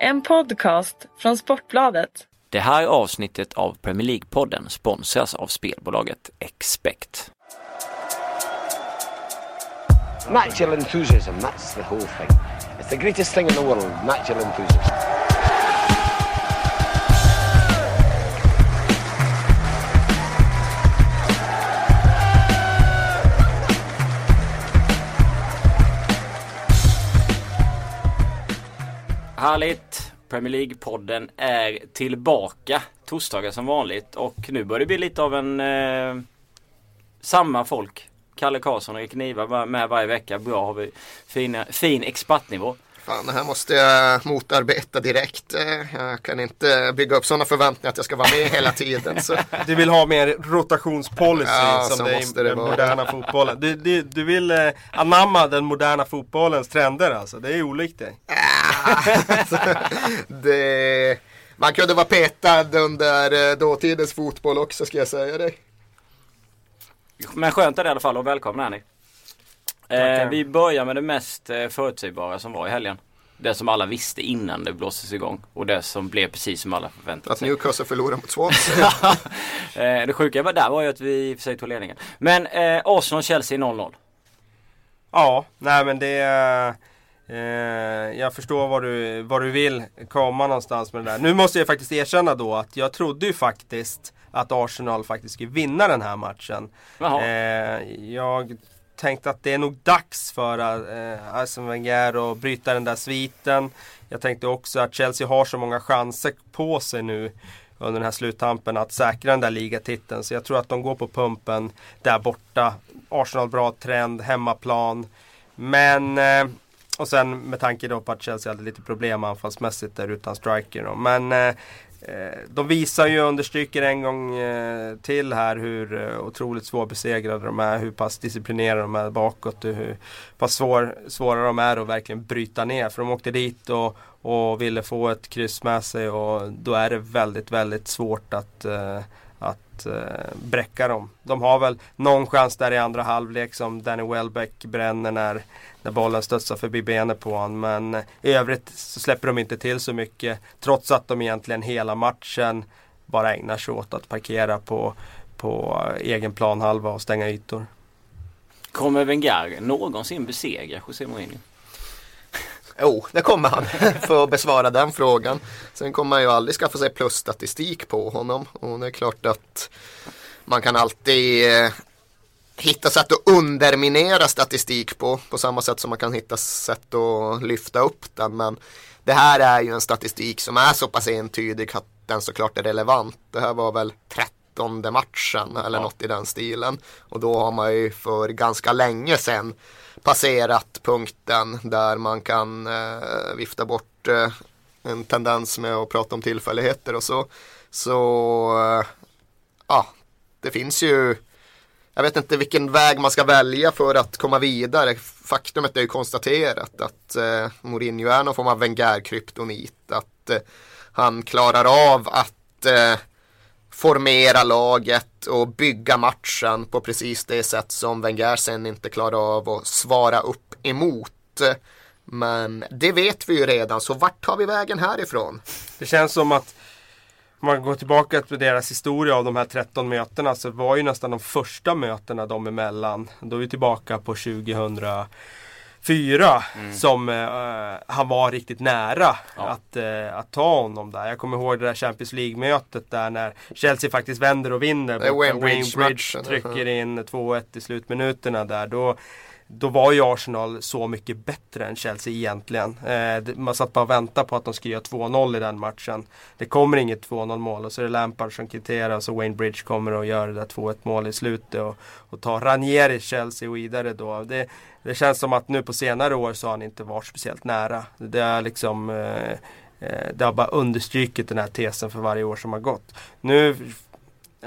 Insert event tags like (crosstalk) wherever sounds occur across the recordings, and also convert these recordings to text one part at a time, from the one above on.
En podcast från Sportbladet. Det här avsnittet av Premier League-podden sponsras av spelbolaget Expect. Natural enthusiasm, that's the whole thing. It's the greatest thing in the world, natural enthusiasm. Härligt! Premier League-podden är tillbaka torsdagar som vanligt och nu börjar det bli lite av en eh, samma folk. Kalle Karlsson och Erik Niva med varje vecka. Bra har vi fina, fin expertnivå. Fan, det här måste jag motarbeta direkt. Eh, Jag kan inte bygga upp sådana förväntningar att jag ska vara med hela tiden. Så. (laughs) Du vill ha mer rotationspolicy Ja, så som det är i den vara. moderna fotbollen. Du, du, du vill eh, anamma den moderna fotbollens trender alltså. Det är olikt dig. (laughs) Det, man kunde vara petad under eh, dåtidens fotboll också ska jag säga dig. Men skönt är det i alla fall och välkomna är ni. Eh, vi börjar med det mest eh, förutsägbara som var i helgen. Det som alla visste innan det blåstes igång och det som blev precis som alla förväntade Att sig. Newcastle förlorar mot Swansea. (laughs) Eh, det sjuka var där var ju att vi i och för sig tog ledningen. Men eh, Arsenal-Chelsea 0-0. Ja, nej men det är... jag förstår var du, var du vill komma någonstans med det där. Nu måste jag faktiskt erkänna då att jag trodde ju faktiskt att Arsenal faktiskt skulle vinna den här matchen. Eh, jag tänkte att det är nog dags för eh, Arsene Wenger att bryta den där sviten. Jag tänkte också att Chelsea har så många chanser på sig nu under den här sluttampen att säkra den där ligatiteln. Så jag tror att de går på pumpen där borta. Arsenal bra trend, hemmaplan. Men eh, och sen med tanke då på att Chelsea hade lite problem anfallsmässigt där utan striker. Då. Men eh, eh de visar ju, understryker en gång eh, till här hur eh, otroligt svårbesegrade de är. Hur pass disciplinerade de är bakåt och hur pass svår, svåra de är att verkligen bryta ner. För de åkte dit och, och ville få ett kryss med sig och då är det väldigt, väldigt svårt att eh, att eh, bräcka dem. De har väl någon chans där i andra halvlek som Danny Welbeck bränner när, när bollen studsar förbi benet på honom. Men eh, i övrigt så släpper de inte till så mycket. Trots att de egentligen hela matchen bara ägnar sig åt att parkera på, på eh, egen planhalva och stänga ytor. Kommer Wenger någonsin besegra José Mourinho? Oh, jo, det kommer han (laughs) för att besvara den frågan. Sen kommer man ju aldrig skaffa sig plusstatistik på honom. Och det är klart att man kan alltid eh, hitta sätt att underminera statistik på. På samma sätt som man kan hitta sätt att lyfta upp den. Men det här är ju en statistik som är så pass entydig att den såklart är relevant. Det här var väl 30. 13 matchen eller något i den stilen. Och då har man ju för ganska länge sedan passerat punkten där man kan eh, vifta bort eh, en tendens med att prata om tillfälligheter och så. Så eh, ja, det finns ju jag vet inte vilken väg man ska välja för att komma vidare. Faktumet är ju konstaterat att eh, Mourinho är någon form av Wenger-kryptonit. Att eh, han klarar av att eh, formera laget och bygga matchen på precis det sätt som Wenger sen inte klarade av att svara upp emot. Men det vet vi ju redan, så vart tar vi vägen härifrån? Det känns som att om man går tillbaka till deras historia av de här 13 mötena så var ju nästan de första mötena de emellan. Då är vi tillbaka på 2000 2004 som eh, han var riktigt nära att, eh, att ta honom där. Jag kommer ihåg det där Champions League-mötet där när Chelsea faktiskt vänder och vinner. Wayne Bridge-matchen. trycker in 2-1 i slutminuterna där. Då, då var ju Arsenal så mycket bättre än Chelsea egentligen. Eh, man satt bara och väntade på att de skulle göra 2-0 i den matchen. Det kommer inget 2-0 mål och så är det Lampard som kvitterar och så Wayne Bridge kommer och gör det där 2-1 mål i slutet och, och tar Ranieri Chelsea och vidare då. Det, det känns som att nu på senare år så har han inte varit speciellt nära. Det är liksom eh, eh det har bara understrukit den här tesen för varje år som har gått. Nu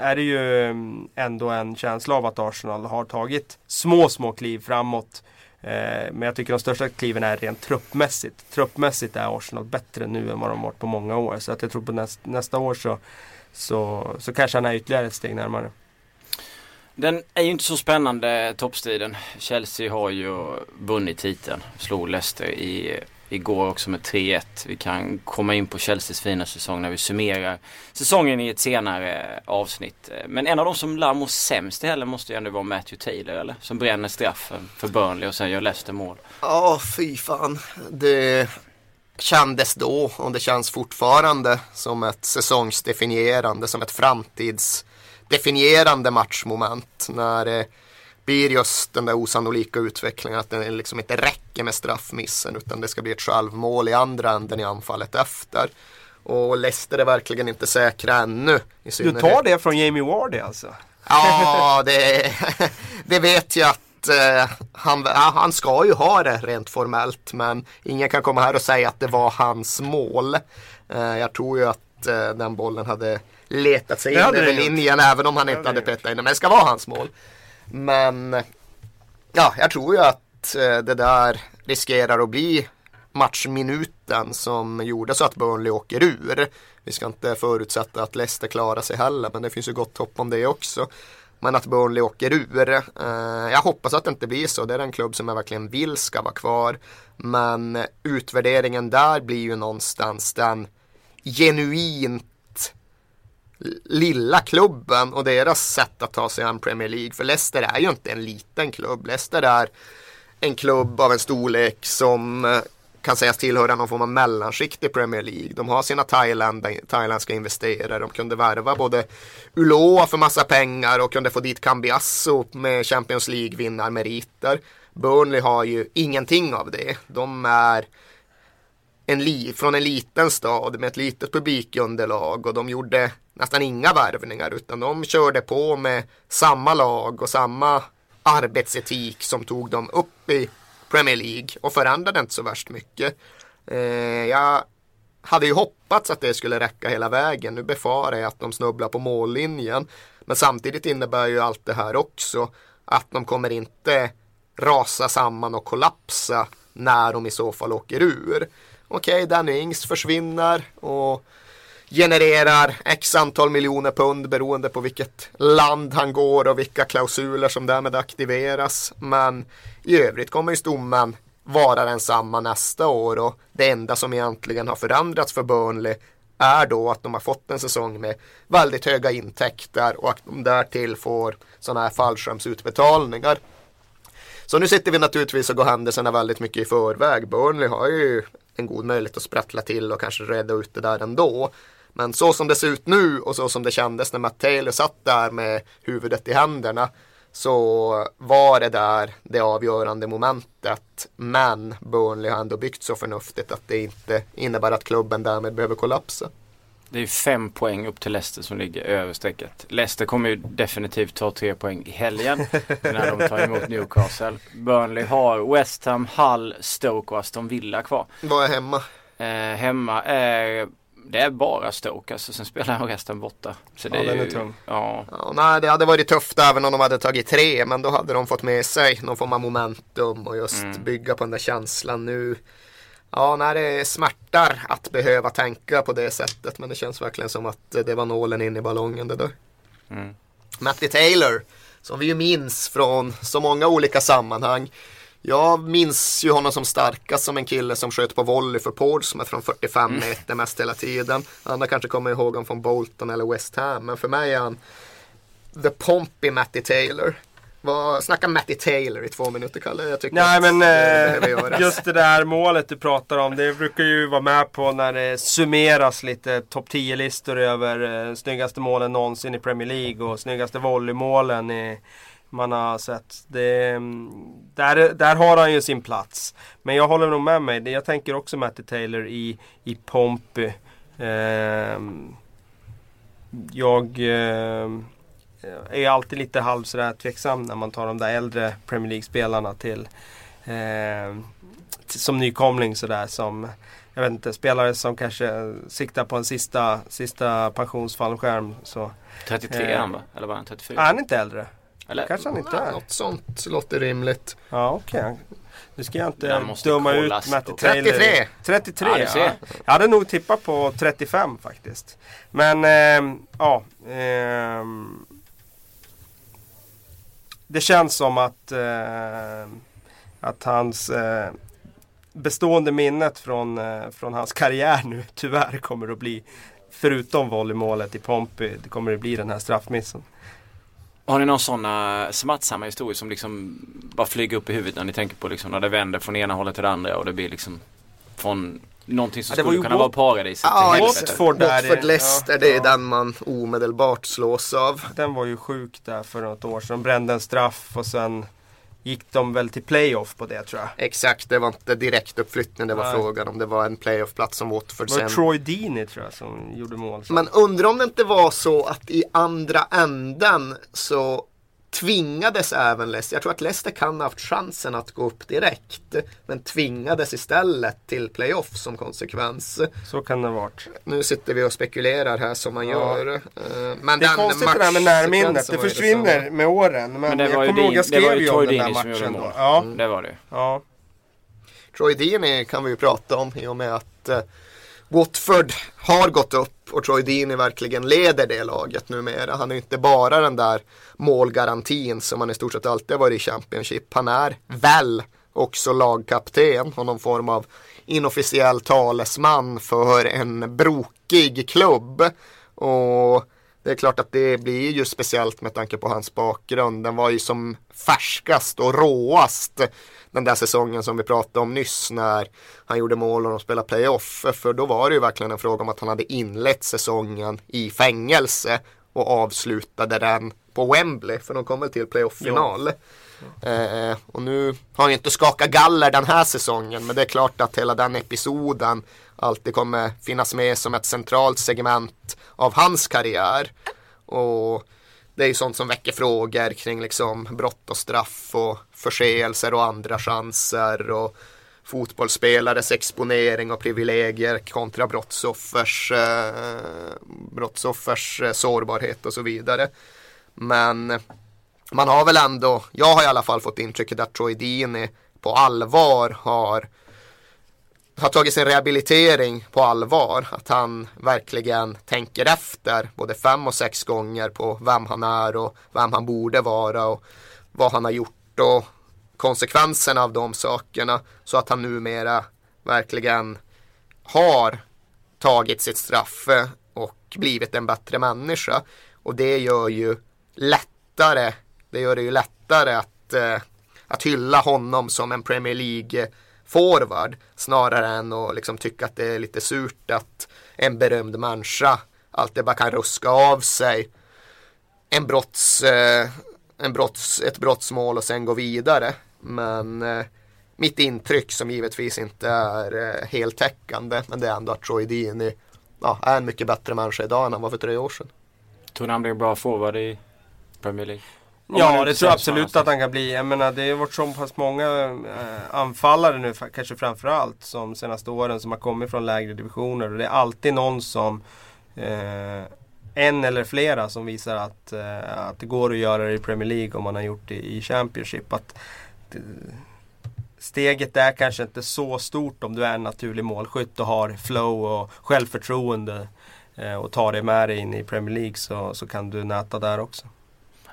är det ju mm, ändå en känsla av att Arsenal har tagit små, små kliv framåt. Eh, men jag tycker de största kliven är rent truppmässigt. Truppmässigt är Arsenal bättre nu än vad de varit på många år. Så att jag tror på näst, nästa år så, så, så kanske han är ytterligare ett steg närmare. Den är ju inte så spännande toppstriden. Chelsea har ju vunnit titeln. Slog Leicester i igår också med 3-1. Vi kan komma in på Chelseas fina säsong när vi summerar säsongen i ett senare eh, avsnitt. Eh, men en av de som lär må sämst i heller måste ju ändå vara Matthew Taylor eller? Som bränner straffen för Burnley och sen gör Leicester mål. Ja, fy fan. Det kändes då och det känns fortfarande som ett säsongsdefinierande, som ett framtidsdefinierande matchmoment. När eh, blir just den där osannolika utvecklingen att det liksom inte räcker med straffmissen utan det ska bli ett självmål i andra änden i anfallet efter. Och Leicester är verkligen inte säkra ännu. du tar det från Jamie Wardy alltså? Ja, det, (laughs) det vet jag att eh, han, han ska ju ha det rent formellt men ingen kan komma här och säga att det var hans mål. Eh, jag tror ju att eh, den bollen hade letat sig in över linjen även om han inte hade petat in den. Men det ska vara hans mål. Men ja, jag tror ju att eh, det där riskerar att bli matchminuten som gjorde så att Burnley åker ur. Vi ska inte förutsätta att Leicester klarar sig heller men det finns ju gott hopp om det också. Men att Burnley åker ur. Eh, jag hoppas att det inte blir så. Det är en klubb som jag verkligen vill ska vara kvar. Men utvärderingen där blir ju någonstans den genuint lilla klubben och deras sätt att ta sig an Premier League. För Leicester är ju inte en liten klubb. Leicester är en klubb av en storlek som eh, kan sägas tillhöra någon form av mellanskikt i Premier League. De har sina Thailand, thailändska investerare. De kunde värva både Uloa för massa pengar och kunde få dit Cambiasso med Champions League-vinnarmeriter. Burnley har ju ingenting av det. De är en li från en liten stad med ett litet publikunderlag och de gjorde nästan inga värvningar utan de körde på med samma lag och samma arbetsetik som tog dem upp i Premier League och förändrade inte så värst mycket. Eh, jag hade ju hoppats att det skulle räcka hela vägen. Nu befarar jag att de snubblar på mållinjen. Men samtidigt innebär ju allt det här också att de kommer inte rasa samman och kollapsa när de i så fall åker ur. Okej, okay, Danny Ings försvinner och genererar x antal miljoner pund beroende på vilket land han går och vilka klausuler som därmed aktiveras. Men i övrigt kommer ju stommen vara densamma nästa år och det enda som egentligen har förändrats för Burnley är då att de har fått en säsong med väldigt höga intäkter och att de därtill får sådana här fallskärmsutbetalningar. Så nu sitter vi naturligtvis och går händelserna väldigt mycket i förväg. Burnley har ju en god möjlighet att sprattla till och kanske reda ut det där ändå. Men så som det ser ut nu och så som det kändes när Matt Taylor satt där med huvudet i händerna så var det där det avgörande momentet. Men Burnley har ändå byggt så förnuftigt att det inte innebär att klubben därmed behöver kollapsa. Det är fem poäng upp till Leicester som ligger över strecket. Leicester kommer ju definitivt ta tre poäng i helgen (laughs) när de tar emot Newcastle. Burnley har West Ham, Hull, Stoke och Aston Villa kvar. Vad är hemma? Eh, hemma är det är bara Stoke alltså. Sen spelar han resten borta. Så det ja, är den ju, är tung. Ja. ja. Nej, det hade varit tufft även om de hade tagit tre. Men då hade de fått med sig någon form av momentum och just mm. bygga på den där känslan nu. Ja, nej, det smärtar att behöva tänka på det sättet. Men det känns verkligen som att det var nålen in i ballongen det där. Mm. Matty Taylor, som vi ju minns från så många olika sammanhang. Jag minns ju honom som starkast som en kille som sköt på volley för Portsmouth från 45 mm. meter mest hela tiden. Andra kanske kommer ihåg honom från Bolton eller West Ham. Men för mig är han the pompy Matty Taylor. Vad, snacka Matty Taylor i två minuter Kalle. Jag tycker Nej men eh, just det där målet du pratar om. Det brukar ju vara med på när det summeras lite topp 10-listor över eh, snyggaste målen någonsin i Premier League och snyggaste volleymålen i man har sett. Det, där, där har han ju sin plats. Men jag håller nog med mig. Jag tänker också Matty Taylor i, i Pompey. Eh, jag eh, är alltid lite halv sådär tveksam när man tar de där äldre Premier League-spelarna till, eh, till som nykomling sådär som jag vet inte, spelare som kanske siktar på en sista, sista pensionsfallskärm. Så, 33 är han va? Eller var han 34? Är han inte äldre? Eller? Kanske han inte är. Något sånt låter rimligt. Ja okej. Okay. Nu ska jag inte döma ut Matty Taylor. 33! 33 ja, ja. Jag hade nog tippat på 35 faktiskt. Men eh, ja. Eh, det känns som att, eh, att hans eh, bestående minnet från, eh, från hans karriär nu (laughs) tyvärr kommer att bli Förutom volleymålet i Pompey, det kommer att bli den här straffmissen. Har ni några sådana eh, smärtsamma historier som liksom bara flyger upp i huvudet när ni tänker på liksom när det vänder från ena hållet till det andra och det blir liksom från någonting som Ja, det var skulle ju kunna Wat- vara paradiset Ja, till. Watford Watford Leicester, det är ja. den man omedelbart slås av. Den var ju sjuk där för något år sedan. De brände en straff och sen gick de väl till playoff på det tror jag. Exakt, det var inte direkt uppflyttning det var Nej. frågan om. Det var en playoff-plats som Watford Det var sen. Troy Deeney tror jag som gjorde mål. Men undrar om det inte var så att i andra änden så tvingades även Leicester. Jag tror att Leicester kan ha haft chansen att gå upp direkt. Men tvingades istället till playoff som konsekvens. Så kan det ha varit. Nu sitter vi och spekulerar här som man Ja. gör. Eh, Men Det är den konstigt det där med närminnet. Det försvinner detsamma. med åren. Men, Men det jag kommer ihåg, jag det var skrev ju om den där matchen då. Ja, Det var det. ja. Troy Deeney kan vi ju prata om i och med att eh, Watford har gått upp och Troy Deeney verkligen leder det laget numera. Han är inte bara den där målgarantin som han i stort sett alltid har varit i Championship. Han är väl också lagkapten och någon form av inofficiell talesman för en brokig klubb. Och det är klart att det blir ju speciellt med tanke på hans bakgrund. Den var ju som färskast och råast den där säsongen som vi pratade om nyss när han gjorde mål och de spelade playoff. För då var det ju verkligen en fråga om att han hade inlett säsongen i fängelse och avslutade den på Wembley. För de kom väl till playoff-final. Eh, och nu har han inte skakat galler den här säsongen. Men det är klart att hela den episoden alltid kommer finnas med som ett centralt segment av hans karriär. Och det är ju sånt som väcker frågor kring liksom brott och straff och förseelser och andra chanser och fotbollsspelares exponering och privilegier kontra brottsoffers, eh, brottsoffers eh, sårbarhet och så vidare. Men man har väl ändå, jag har i alla fall fått intrycket att Troy Dini på allvar har har tagit sin rehabilitering på allvar. Att han verkligen tänker efter både fem och sex gånger på vem han är och vem han borde vara och vad han har gjort och konsekvenserna av de sakerna. Så att han numera verkligen har tagit sitt straff och blivit en bättre människa. Och det gör ju lättare, det gör det ju lättare att, eh, att hylla honom som en Premier League forward snarare än att liksom tycka att det är lite surt att en berömd människa alltid bara kan ruska av sig en brotts, eh, en brotts, ett brottsmål och sen gå vidare. Men eh, mitt intryck som givetvis inte är eh, heltäckande men det är ändå att Troy Dini ja, är en mycket bättre människa idag än han var för tre år sedan. Tror ni han blir en bra forward i Premier League? Ja, det tror jag absolut att han kan bli. Jag menar, det har varit så pass många eh, anfallare nu, kanske framförallt, som senaste åren som har kommit från lägre divisioner. Och det är alltid någon som, eh, en eller flera, som visar att, eh, att det går att göra det i Premier League om man har gjort det i Championship. Att, det, steget är kanske inte så stort om du är en naturlig målskytt och har flow och självförtroende eh, och tar det med dig in i Premier League så, så kan du näta där också.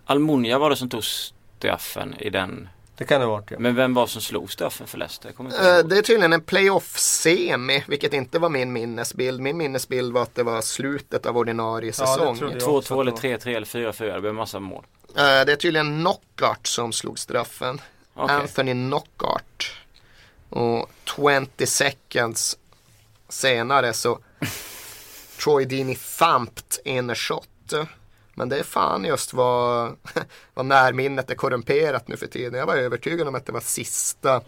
Almunia var det som tog straffen i den. Det kan det vara. Ja. Men vem var som slog straffen för Leicester? Ihåg. Det är tydligen en playoff-semi, vilket inte var min minnesbild. Min minnesbild var att det var slutet av ordinarie det säsong. trodde jag. 2-2 eller också 3-3 eller 4-4. Det blev massa mål. Eh, Det är tydligen Knockart som slog straffen. Okej. Anthony Knockart. Och 20 seconds senare så (laughs) Troy Deeney thumped in a shot. Men det är fan just vad, (laughs) vad närminnet är korrumperat nu för tiden. Jag var övertygad om att det var sista,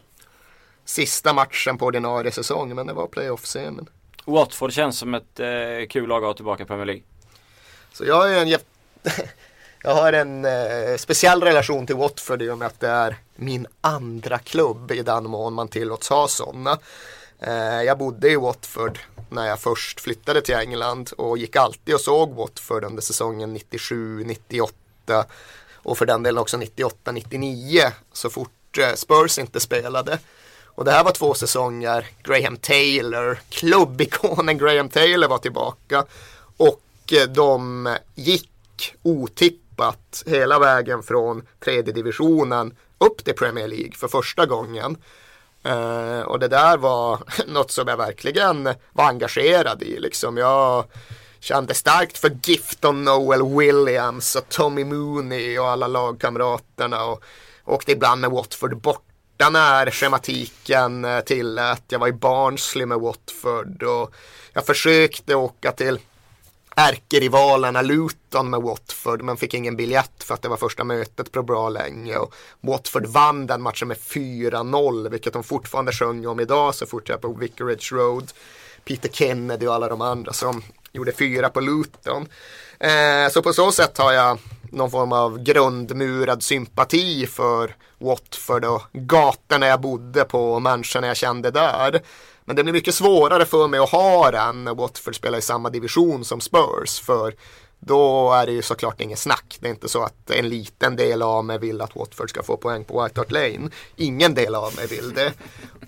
sista matchen på ordinarie säsong. Men det var playoff-semin. Watford känns som ett eh, kul lag att ha tillbaka i Premier League. Så jag har en (laughs) Jag har en eh, speciell relation till Watford i och med att det är min andra klubb i den mån man tillåts ha sådana. Eh, jag bodde i Watford när jag först flyttade till England och gick alltid och såg Watford under säsongen 97, 98 och för den delen också 98, 99 så fort eh, Spurs inte spelade. Och det här var två säsonger, Graham Taylor, klubbikonen Graham Taylor var tillbaka. Och eh, de gick otippat hela vägen från tredje divisionen upp till Premier League för första gången. Eh, och det där var (laughs) något som jag verkligen var engagerad i. Liksom. Jag kände starkt för Gifton Noel Williams och Tommy Mooney och alla lagkamraterna. Och åkte ibland med Watford borta när schematiken eh, tillät. Jag var i Barnsley med Watford och jag försökte åka till ärkerivalerna Luton med Watford men fick ingen biljett för att det var första mötet på bra länge. Och Watford vann den matchen med 4-0 vilket de fortfarande sjöng om idag så fort jag är på Vicarage Road. Peter Kennedy och alla de andra som gjorde fyra på Luton. Eh, så på så sätt har jag någon form av grundmurad sympati för Watford och gatorna jag bodde på och människorna jag kände där. Men det blir mycket svårare för mig att ha den när Watford spelar i samma division som Spurs. För då är det ju såklart inget snack. Det är inte så att en liten del av mig vill att Watford ska få poäng på White Hart Lane. Ingen del av mig vill det.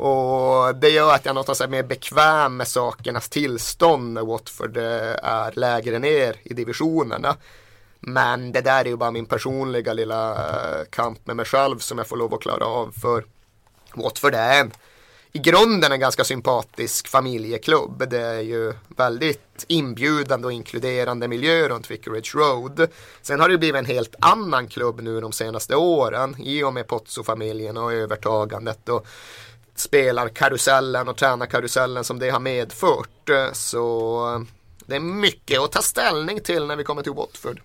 Och det gör att jag någonstans är mer bekväm med sakernas tillstånd när Watford eh, är lägre ner i divisionerna. Men det där är ju bara min personliga lilla eh, kamp med mig själv som jag får lov att klara av. För Watford är en i grunden en ganska sympatisk familjeklubb. Det är ju väldigt inbjudande och inkluderande miljö runt Vicarage Road. Sen har det blivit en helt annan klubb nu de senaste åren i och med Pozzo-familjen och övertagandet och spelarkarusellen och tränarkarusellen som det har medfört. Så det är mycket att ta ställning till när vi kommer till Watford.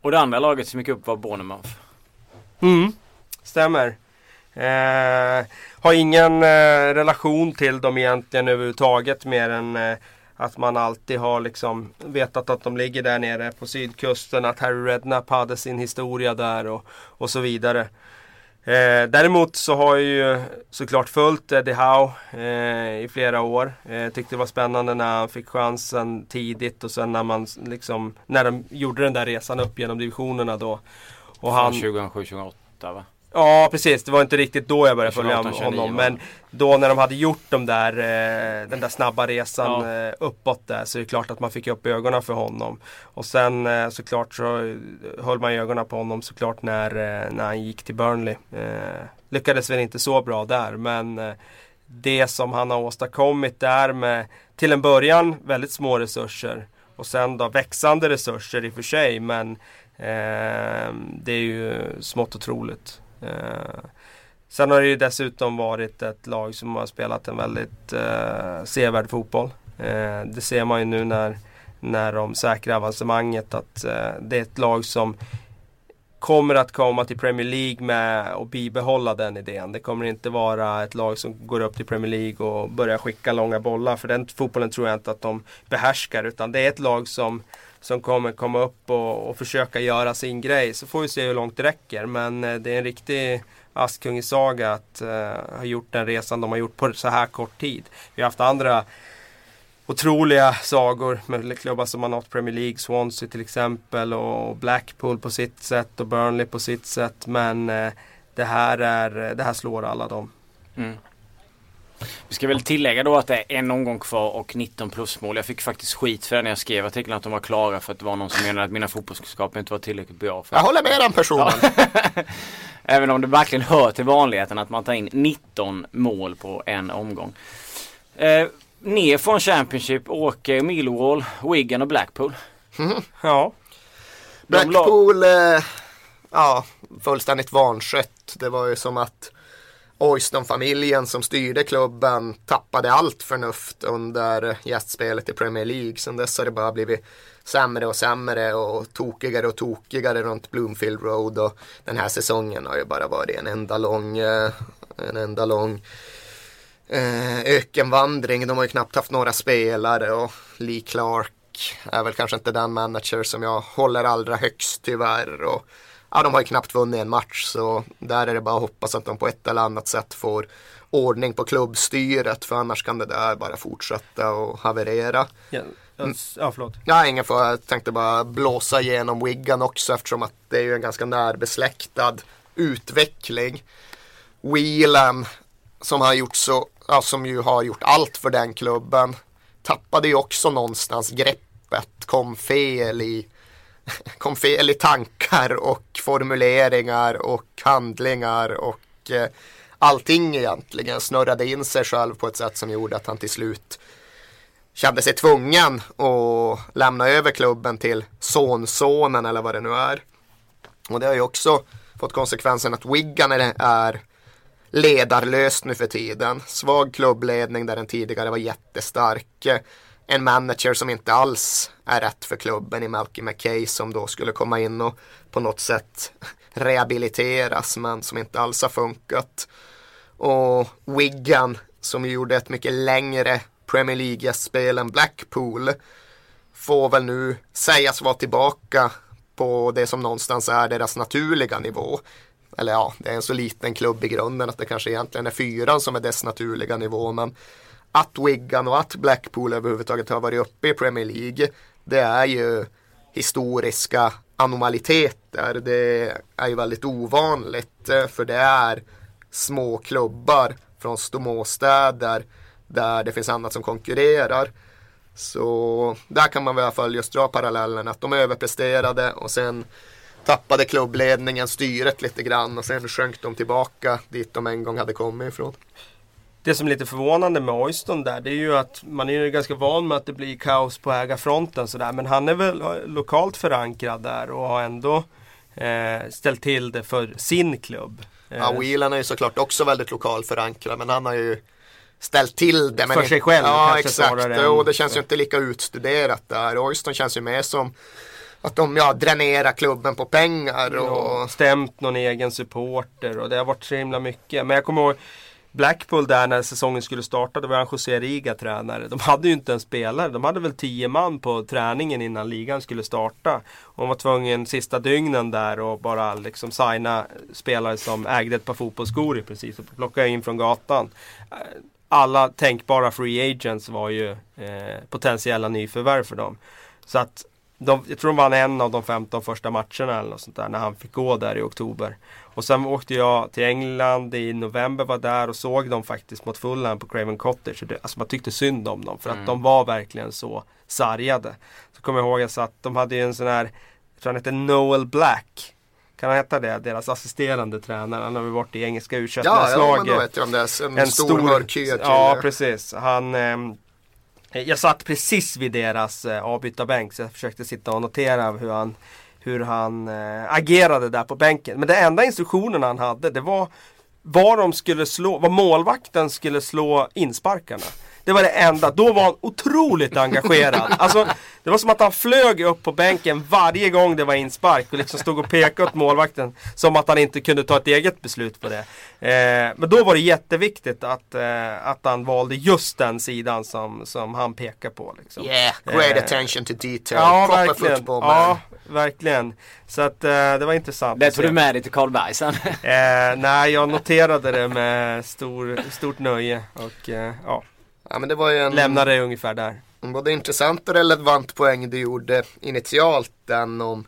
Och det andra laget som gick upp var Bournemouth. Mm, stämmer. Eh, har ingen eh, relation till dem egentligen överhuvudtaget mer än eh, att man alltid har liksom vetat att de ligger där nere på sydkusten. Att Harry Redknapp hade sin historia där och, och så vidare. Eh, däremot så har jag ju såklart följt Eddie Howe eh, i flera år. Eh, tyckte det var spännande när han fick chansen tidigt och sen när man liksom När de gjorde den där resan upp genom divisionerna då. Och han, 2007-2008 va? Ja precis, det var inte riktigt då jag började följa honom. Men då när de hade gjort de där, eh, den där snabba resan ja. eh, uppåt där så är det klart att man fick upp ögonen för honom. Och sen eh, såklart så höll man ögonen på honom såklart när, eh, när han gick till Burnley. Eh, lyckades väl inte så bra där men eh, det som han har åstadkommit där med till en början väldigt små resurser och sen då växande resurser i och för sig men det är ju smått otroligt. Eh, sen har det ju dessutom varit ett lag som har spelat en väldigt eh, sevärd fotboll. Eh, det ser man ju nu när, när de säkrar avancemanget att eh, det är ett lag som kommer att komma till Premier League med och bibehålla den idén. Det kommer inte vara ett lag som går upp till Premier League och börjar skicka långa bollar. För den fotbollen tror jag inte att de behärskar. Utan det är ett lag som som kommer komma upp och, och försöka göra sin grej. Så får vi se hur långt det räcker. Men eh, det är en riktig Askungesaga att eh, ha gjort den resan de har gjort på så här kort tid. Vi har haft andra otroliga sagor med klubbar som har nått Premier League, Swansea till exempel och Blackpool på sitt sätt och Burnley på sitt sätt. Men eh, det, här är, det här slår alla dem. Mm. Vi ska väl tillägga då att det är en omgång kvar och 19 plusmål. Jag fick faktiskt skit för det när jag skrev artikeln att de var klara för att det var någon som menade att mina fotbollskunskaper inte var tillräckligt bra. För jag håller med den personen. Ja. (laughs) Även om det verkligen hör till vanligheten att man tar in 19 mål på en omgång. Eh, ner från Championship åker Millwall, Wigan och Blackpool. Mm. Ja. Blackpool, eh, ja, fullständigt vanskött. Det var ju som att Oyston-familjen som styrde klubben tappade allt förnuft under gästspelet i Premier League. Sen dess har det bara blivit sämre och sämre och tokigare och tokigare runt Bloomfield Road och den här säsongen har ju bara varit en enda lång, eh, en enda lång eh, ökenvandring. De har ju knappt haft några spelare och Lee Clark är väl kanske inte den manager som jag håller allra högst tyvärr. Och ja, de har ju knappt vunnit en match så där är det bara att hoppas att de på ett eller annat sätt får ordning på klubbstyret för annars kan det där bara fortsätta och haverera. Ja, ja förlåt. Ja, ingen får, jag tänkte bara blåsa igenom Wiggan också eftersom att det är ju en ganska närbesläktad utveckling. Whelan som har gjort så, ja, som ju har gjort allt för den klubben tappade ju också någonstans greppet, kom fel i kom fel i tankar och formuleringar och handlingar och eh, allting egentligen. Snurrade in sig själv på ett sätt som gjorde att han till slut kände sig tvungen att lämna över klubben till sonsonen eller vad det nu är. Och det har ju också fått konsekvensen att Wigan är ledarlöst nu för tiden. Svag klubbledning där den tidigare var jättestark. En manager som inte alls är rätt för klubben i Malky McKay som då skulle komma in och på något sätt rehabiliteras men som inte alls har funkat. Och Wigan som gjorde ett mycket längre Premier League-spel än Blackpool får väl nu sägas vara tillbaka på det som någonstans är deras naturliga nivå. Eller ja, det är en så liten klubb i grunden att det kanske egentligen är fyran som är dess naturliga nivå. Men att Wigan och att Blackpool överhuvudtaget har varit uppe i Premier League det är ju historiska anomaliteter. Det är ju väldigt ovanligt eh, för det är små klubbar från småstäder där det finns annat som konkurrerar. Så där kan man i alla fall just dra parallellen att de överpresterade och sen tappade klubbledningen styret lite grann och sen sjönk de tillbaka dit de en gång hade kommit ifrån. Det som är lite förvånande med Oyston där det är ju att man är ju ganska van med att det blir kaos på ägarfronten sådär men han är väl lokalt förankrad där och har ändå eh, ställt till det för sin klubb. Ja, Whelan är ju såklart också väldigt lokal förankrad men han har ju ställt till det. Men för sig själv Ja exakt och det känns ju inte lika utstuderat där. Oyston känns ju mer som att de ja, dränerar klubben på pengar. Och... Ja, stämt någon egen supporter och det har varit så himla mycket. Men jag kommer ihåg Blackpool där när säsongen skulle starta, då var han José Riga tränare. De hade ju inte en spelare, de hade väl tio man på träningen innan ligan skulle starta. Och de var tvungen sista dygnen där och bara liksom signa spelare som ägde ett par fotbollsskor i princip. Och plocka in från gatan. Alla tänkbara free agents var ju eh, potentiella nyförvärv för dem. Så att de, jag tror de vann en av de 15 första matcherna eller något sånt där när han fick gå där i oktober. Och sen åkte jag till England i november, var där och såg dem faktiskt mot Fulham på Craven Cottage. Det, alltså man tyckte synd om dem för att mm. de var verkligen så sargade. Så kommer jag ihåg att de hade ju en sån här, jag tror han hette Noel Black. Kan han heta det? Deras assisterande tränare. Han har väl varit i engelska u ja, ja, men då vet jag om det. En, en stor, stor mörkhyad Ja, precis. Han, eh, Eh, jag satt precis vid deras eh, avbytarbänk så jag försökte sitta och notera hur han, hur han eh, agerade där på bänken. Men den enda instruktionen han hade det var var de skulle slå, var målvakten skulle slå insparkarna. Det var det enda. Då var han otroligt engagerad. Alltså, det var som att han flög upp på bänken varje gång det var inspark och liksom stod och pekade åt målvakten. Som att han inte kunde ta ett eget beslut på det. Eh, men då var det jätteviktigt att, eh, att han valde just den sidan som, som han pekar på. Liksom. Yeah, great eh, attention to detail. Ja, Proper verkligen. Football, ja, verkligen. Så att eh, det var intressant. Det tog du med dig till Karlberg sen? Eh, nej, jag noterade det med stor, stort nöje. Och, eh, ja. Ja, men det var ju en... Lämnar det ungefär där. En både intressant och relevant poäng du gjorde initialt. Den om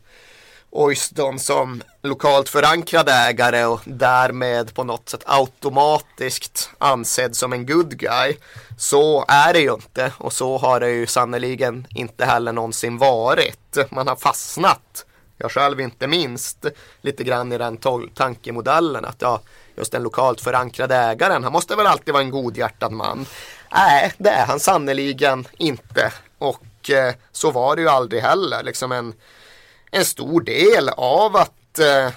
Oyston som lokalt förankrad ägare och därmed på något sätt automatiskt ansedd som en good guy. Så är det ju inte och så har det ju sannoliken inte heller någonsin varit. Man har fastnat, jag själv inte minst, lite grann i den tankemodellen att ja, just den lokalt förankrade ägaren, han måste väl alltid vara en godhjärtad man. Nej, det är han sannoliken inte. Och eh, så var det ju aldrig heller. Liksom en, en stor del av att eh,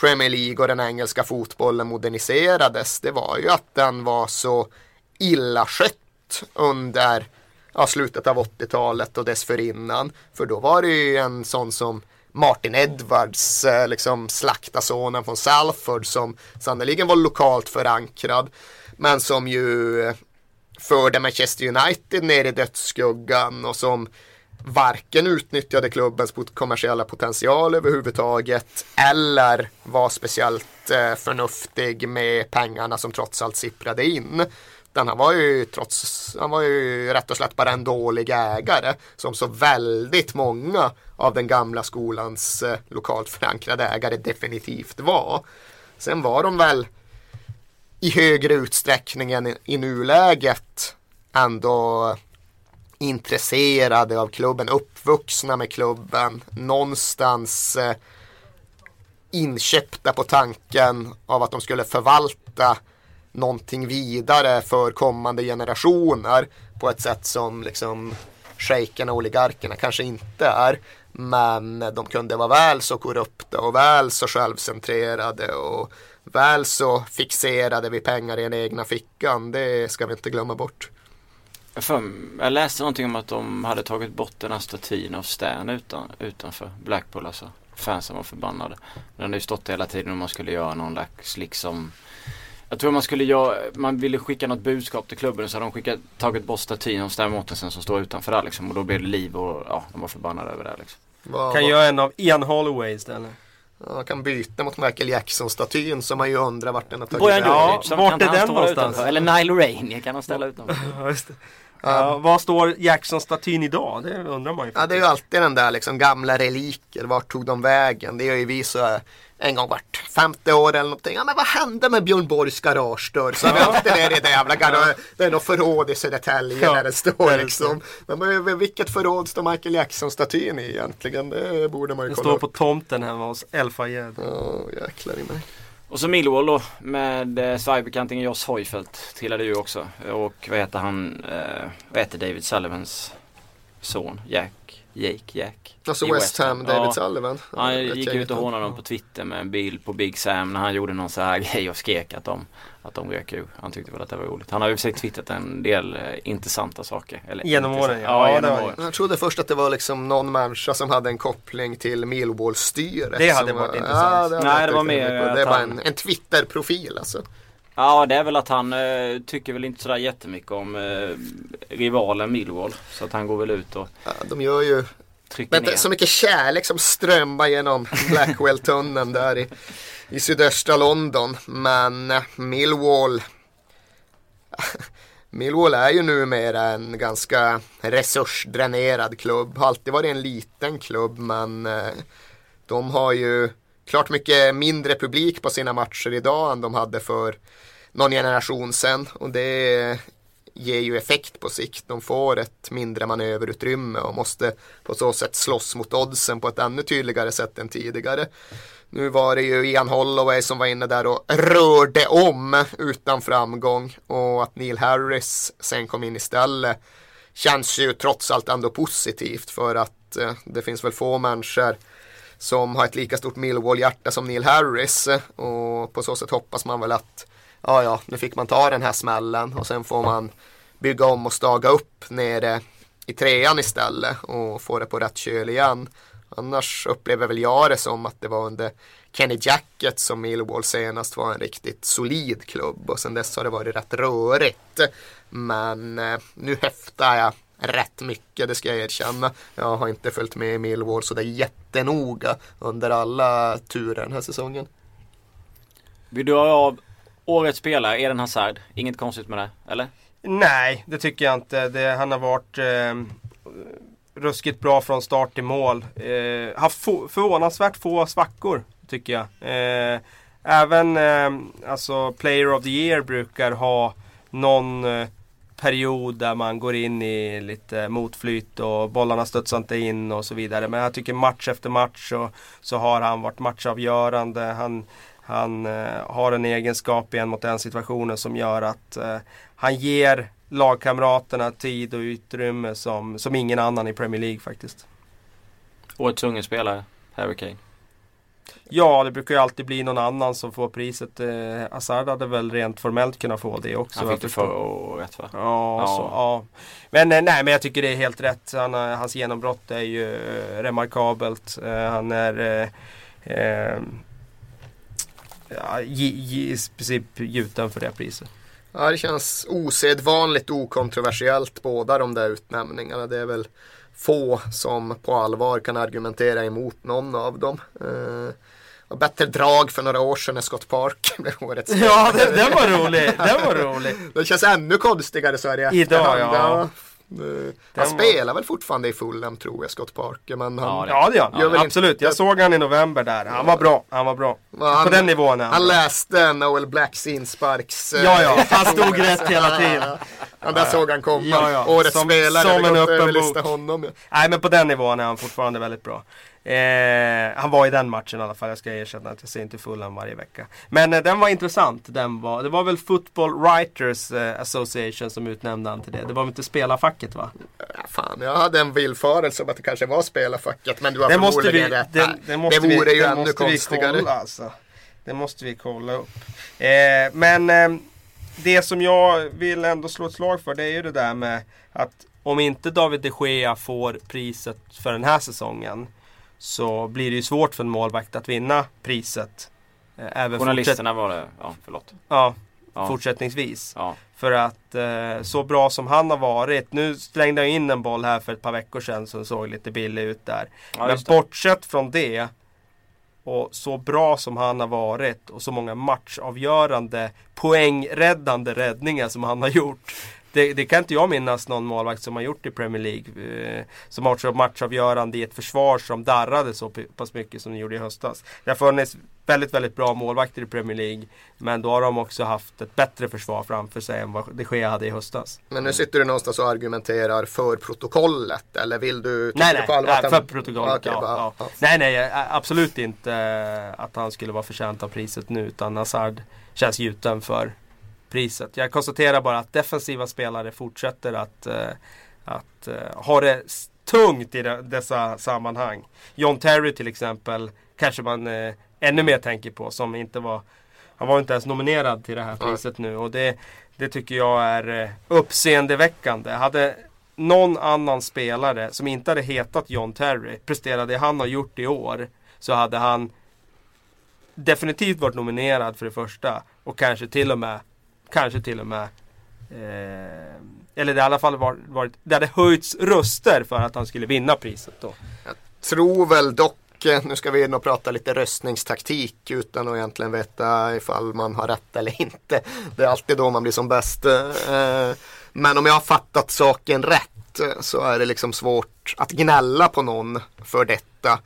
Premier League och den engelska fotbollen moderniserades. Det var ju att den var så illa skött under ja, slutet av 80-talet och dessförinnan. För då var det ju en sån som Martin Edwards, eh, liksom slaktasonen från Salford som sannoliken var lokalt förankrad. Men som ju eh, förde Manchester United ner i dödsskuggan och som varken utnyttjade klubbens kommersiella potential överhuvudtaget eller var speciellt eh, förnuftig med pengarna som trots allt sipprade in. Den han var ju trots, han var ju rätt och slätt bara en dålig ägare som så väldigt många av den gamla skolans eh, lokalt förankrade ägare definitivt var. Sen var de väl i högre utsträckning än i, i nuläget ändå intresserade av klubben, uppvuxna med klubben, någonstans eh, inköpta på tanken av att de skulle förvalta någonting vidare för kommande generationer på ett sätt som liksom shejkerna och oligarkerna kanske inte är. Men de kunde vara väl så korrupta och väl så självcentrerade och väl så fixerade vid pengar i den egna fickan. Det ska vi inte glömma bort. Jag läste någonting om att de hade tagit bort den här statyn av Stan utan, utanför Blackpool alltså. Fansen var förbannade. Den hade ju stått hela tiden om man skulle göra någon slags liksom jag tror man skulle göra, man ville skicka något budskap till klubben så hade de skickat, tagit bort statyn av Stan Mortensen som står utanför där liksom. Och då blev det liv och ja, de var förbannade över det liksom. Kan göra en av Ian Holloway istället. Ja, kan byta mot Michael Jackson-statyn som man ju undrar vart den har tagit vägen. Ja, vart är den någonstans? Eller Nile Rain kan han ställa utanför. (laughs) Ja, var står Jackson-statyn idag? Det undrar man ju. Ja, det är ju alltid den där liksom gamla reliker. Vart tog de vägen? Det är ju vi så en gång vart femte år eller någonting. Ja men vad hände med Björn Borgs garagedörr? Så har vi alltid ner i det jävla garage. Det är något förråd i Södertälje ja, där det står liksom. Men vilket förråd står Michael Jackson-statyn i egentligen? Det borde man ju kolla Den står på tomten hemma hos El Fayed. Ja jäklar i mig. Och så Millwall då med eh, Sverigebekantingen Joss Hojfeldt tillade ju också. Och vad heter han? Eh, vad heter David Sullivans son? Jack? Jake Jack? Alltså West Ham, David ja, Sullivan. Han gick ut och hånade dem på Twitter med en bild på Big Sam när han gjorde någon så här (laughs) grej och skrek att de, att de rök ur. Han tyckte väl att det var roligt. Han har ju säkert twittrat en del eh, intressanta saker. Eller, genom åren ja. ja genom åren. Jag trodde först att det var liksom någon människa som hade en koppling till Millwall-styret. Det hade varit intressant. Ja, det Nej det var mer Det var en, en Twitter-profil alltså. Ja det är väl att han eh, tycker väl inte sådär jättemycket om eh, rivalen Millwall. Så att han går väl ut och ja, De gör ju men ner. så mycket kärlek som strömmar genom Blackwell-tunneln där i, i sydöstra London. Men Millwall (laughs) Millwall är ju numera en ganska resursdränerad klubb. Har alltid varit en liten klubb men eh, de har ju klart mycket mindre publik på sina matcher idag än de hade för någon generation sedan. Och det ger ju effekt på sikt. De får ett mindre manöverutrymme och måste på så sätt slåss mot oddsen på ett ännu tydligare sätt än tidigare. Nu var det ju Ian Holloway som var inne där och rörde om utan framgång och att Neil Harris sen kom in istället känns ju trots allt ändå positivt för att eh, det finns väl få människor som har ett lika stort Millwall-hjärta som Neil Harris och på så sätt hoppas man väl att ja, ja, nu fick man ta den här smällen och sen får man bygga om och staga upp nere i trean istället och få det på rätt köl igen. Annars upplever väl jag det som att det var under Kenny Jacket som Millwall senast var en riktigt solid klubb och sen dess har det varit rätt rörigt. Men eh, nu häftar jag rätt mycket, det ska jag erkänna. Jag har inte följt med i Millwall så det är jättenoga under alla turer den här säsongen. Vill du ha av Årets spelare, Eden Hazard. Inget konstigt med det, eller? Nej, det tycker jag inte. Det, han har varit eh, ruskigt bra från start till mål. Eh, haft få, förvånansvärt få svackor, tycker jag. Eh, även eh, alltså Player of the Year brukar ha någon eh, period där man går in i lite motflyt och bollarna studsar inte in och så vidare. Men jag tycker match efter match så, så har han varit matchavgörande. Han, han eh, har en egenskap i en mot en situationen som gör att eh, han ger lagkamraterna tid och utrymme som, som ingen annan i Premier League faktiskt. Årets unge spelare, Harry Kane. Ja, det brukar ju alltid bli någon annan som får priset. Eh, Hazard hade väl rent formellt kunnat få det också. Han fick det förra året va? Ja, ja. Så, ja. Men eh, nej, men jag tycker det är helt rätt. Han, hans genombrott är ju remarkabelt. Han är eh, ja, i princip gjuten för det priset. Ja, det känns osedvanligt okontroversiellt båda de där utnämningarna. Det är väl få som på allvar kan argumentera emot någon av dem. Eh, bättre drag för några år sedan när Scott Park (laughs) blev årets Ja, den var rolig. Den var rolig. (laughs) det känns ännu konstigare så här i Idag ja. Han Den spelar var... väl fortfarande i Fulham tror jag, Scott Parker. Men han ja, det gör han. Absolut, inte... jag såg han i november där. Han var bra. Han var bra. Han, På den nivån Han, han läste Noel Blacks insparks... Ja, ja. Han (laughs) stod rätt hela tiden. Han där såg han komma. Ja, ja. Årets Som- spelare. som det en går inte öppen att överlista bok. honom. ja. Nej men på den nivån är han fortfarande väldigt bra. Eh, han var i den matchen i alla fall. Jag ska erkänna att jag ser inte Fulham varje vecka. Men eh, den var intressant. Den var, det var väl Football Writers eh, Association som utnämnde han till det. Det var väl inte spelarfacket va? Ja, fan, jag hade en villfarelse om att det kanske var spelarfacket. Men du har Det måste vi, rätt. det, det måste det vore vi, ju det ännu konstigare. kolla alltså. Det måste vi kolla upp. Eh, men eh, det som jag vill ändå slå ett slag för det är ju det där med att om inte David de Gea får priset för den här säsongen så blir det ju svårt för en målvakt att vinna priset. Eh, även Journalisterna var det, ja förlåt. ja, Ja. fortsättningsvis. Ja. För att eh, så bra som han har varit. Nu slängde jag in en boll här för ett par veckor sedan som såg lite billig ut där. Ja, Men bortsett från det och så bra som han har varit och så många matchavgörande poängräddande räddningar som han har gjort. Det, det kan inte jag minnas någon målvakt som har gjort i Premier League. Eh, som har varit så matchavgörande i ett försvar som darrade så pass mycket som de gjorde i höstas. Det har funnits väldigt, väldigt bra målvakter i Premier League. Men då har de också haft ett bättre försvar framför sig än vad de Gea hade i höstas. Men nu sitter du någonstans och argumenterar för protokollet. Eller vill du? tycker Nej, du nej, nej för protokollet. Okej, ja, bara- ja. ja. Nej, nej, absolut inte eh, att han skulle vara förtjänt av priset nu. Utan Hazard känns gjuten för priset. Jag konstaterar bara att defensiva spelare fortsätter att, eh, att eh, ha det tungt i de, dessa sammanhang. John Terry till exempel kanske man eh, ännu mer tänker på som inte var han var inte ens nominerad till det här priset nu och det, det tycker jag är uppseendeväckande. Hade någon annan spelare som inte hade hetat John Terry presterat det han har gjort i år så hade han definitivt varit nominerad för det första och kanske till och med kanske till och med eh, eller det i alla fall var, varit det hade höjts röster för att han skulle vinna priset då. Jag tror väl dock, eh, nu ska vi nog prata lite röstningstaktik utan att egentligen veta ifall man har rätt eller inte. Det är alltid då man blir som bäst. eh, Men om jag har fattat saken rätt eh, så är det liksom svårt att gnälla på någon för detta.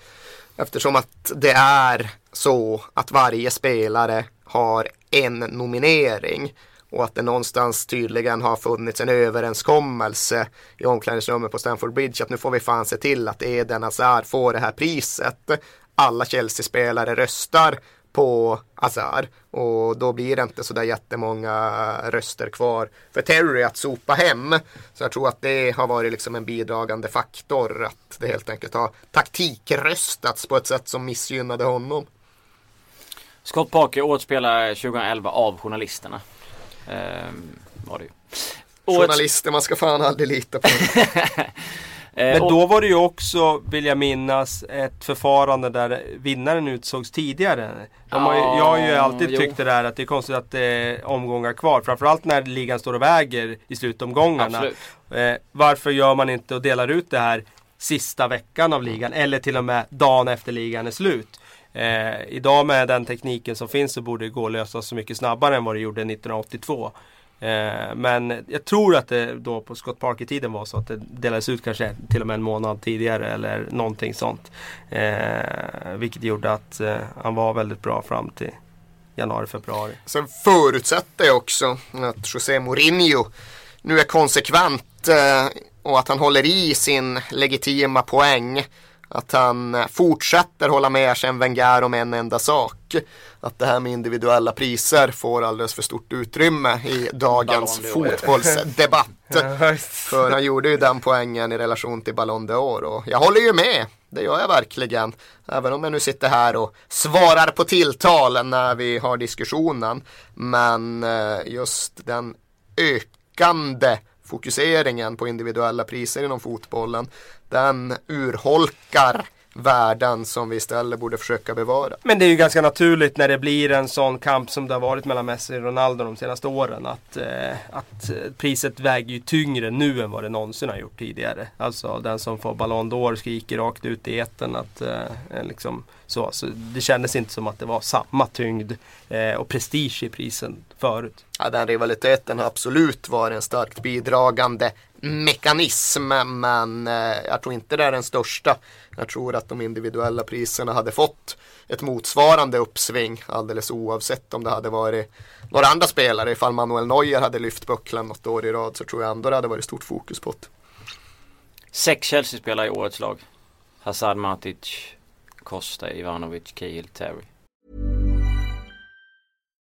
Eftersom att det är så att varje spelare har en nominering. Och att det någonstans tydligen har funnits en överenskommelse i omklädningsrummet på Stamford Bridge att nu får vi fan se till att Eden Hazard får det här priset. Alla Chelsea-spelare röstar på Hazard och då blir det inte sådär jättemånga röster kvar för Terry att sopa hem. Så jag tror att det har varit liksom en bidragande faktor att det helt enkelt har taktikröstats på ett sätt som missgynnade honom. Scott Parker, årets 2011 av journalisterna. Ehm, var det ju. Journalister, man ska fan aldrig lita på. (laughs) (laughs) eh, Men då var det ju också, vill jag minnas, ett förfarande där vinnaren utsågs tidigare. De har ju, jag har ju alltid jo. tyckt det där att det är konstigt att det är omgångar kvar. Framförallt när ligan står och väger i slutomgångarna. Eh, varför gör man inte och delar ut det här sista veckan av ligan eller till och med dagen efter ligan är slut. Eh, idag med den tekniken som finns så borde det gå att lösa så mycket snabbare än vad det gjorde 1982. Eh, men jag tror att det då på Scott Parker-tiden var så att det delades ut kanske till och med en månad tidigare eller någonting sånt. Eh, vilket gjorde att eh, han var väldigt bra fram till januari, februari. Sen förutsätter jag också att José Mourinho nu är konsekvent eh, och att han håller i sin legitima poäng. Att han eh, fortsätter hålla med Arsène Wenger om en enda sak. Att det här med individuella priser får alldeles för stort utrymme i dagens fotbollsdebatt. (laughs) För han gjorde ju den poängen i relation till Ballon d'Or och jag håller ju med. Det gör jag verkligen. Även om jag nu sitter här och svarar på tilltal när vi har diskussionen. Men eh, just den ökande fokuseringen på individuella priser inom fotbollen. Den urholkar värden som vi istället borde försöka bevara. Men det är ju ganska naturligt när det blir en sån kamp som det har varit mellan Messi och Ronaldo de senaste åren. Att, eh, att eh, priset väger ju tyngre nu än vad det någonsin har gjort tidigare. Alltså den som får Ballon d'Or skriker rakt ut i etern att eh, liksom så. så. Det kändes inte som att det var samma tyngd eh, och prestige i prisen förut. Ja, den rivaliteten har absolut varit en starkt bidragande mekanism men eh, jag tror inte det är den största. Jag tror att de individuella priserna hade fått ett motsvarande uppsving alldeles oavsett om det hade varit några andra spelare. Ifall Manuel Neuer hade lyft bucklan något år i rad så tror jag ändå det hade varit stort fokus på det. Sex Chelsea-spelare i årets lag. Hazard, Matic, Costa, Ivanovic, Cahill, Terry.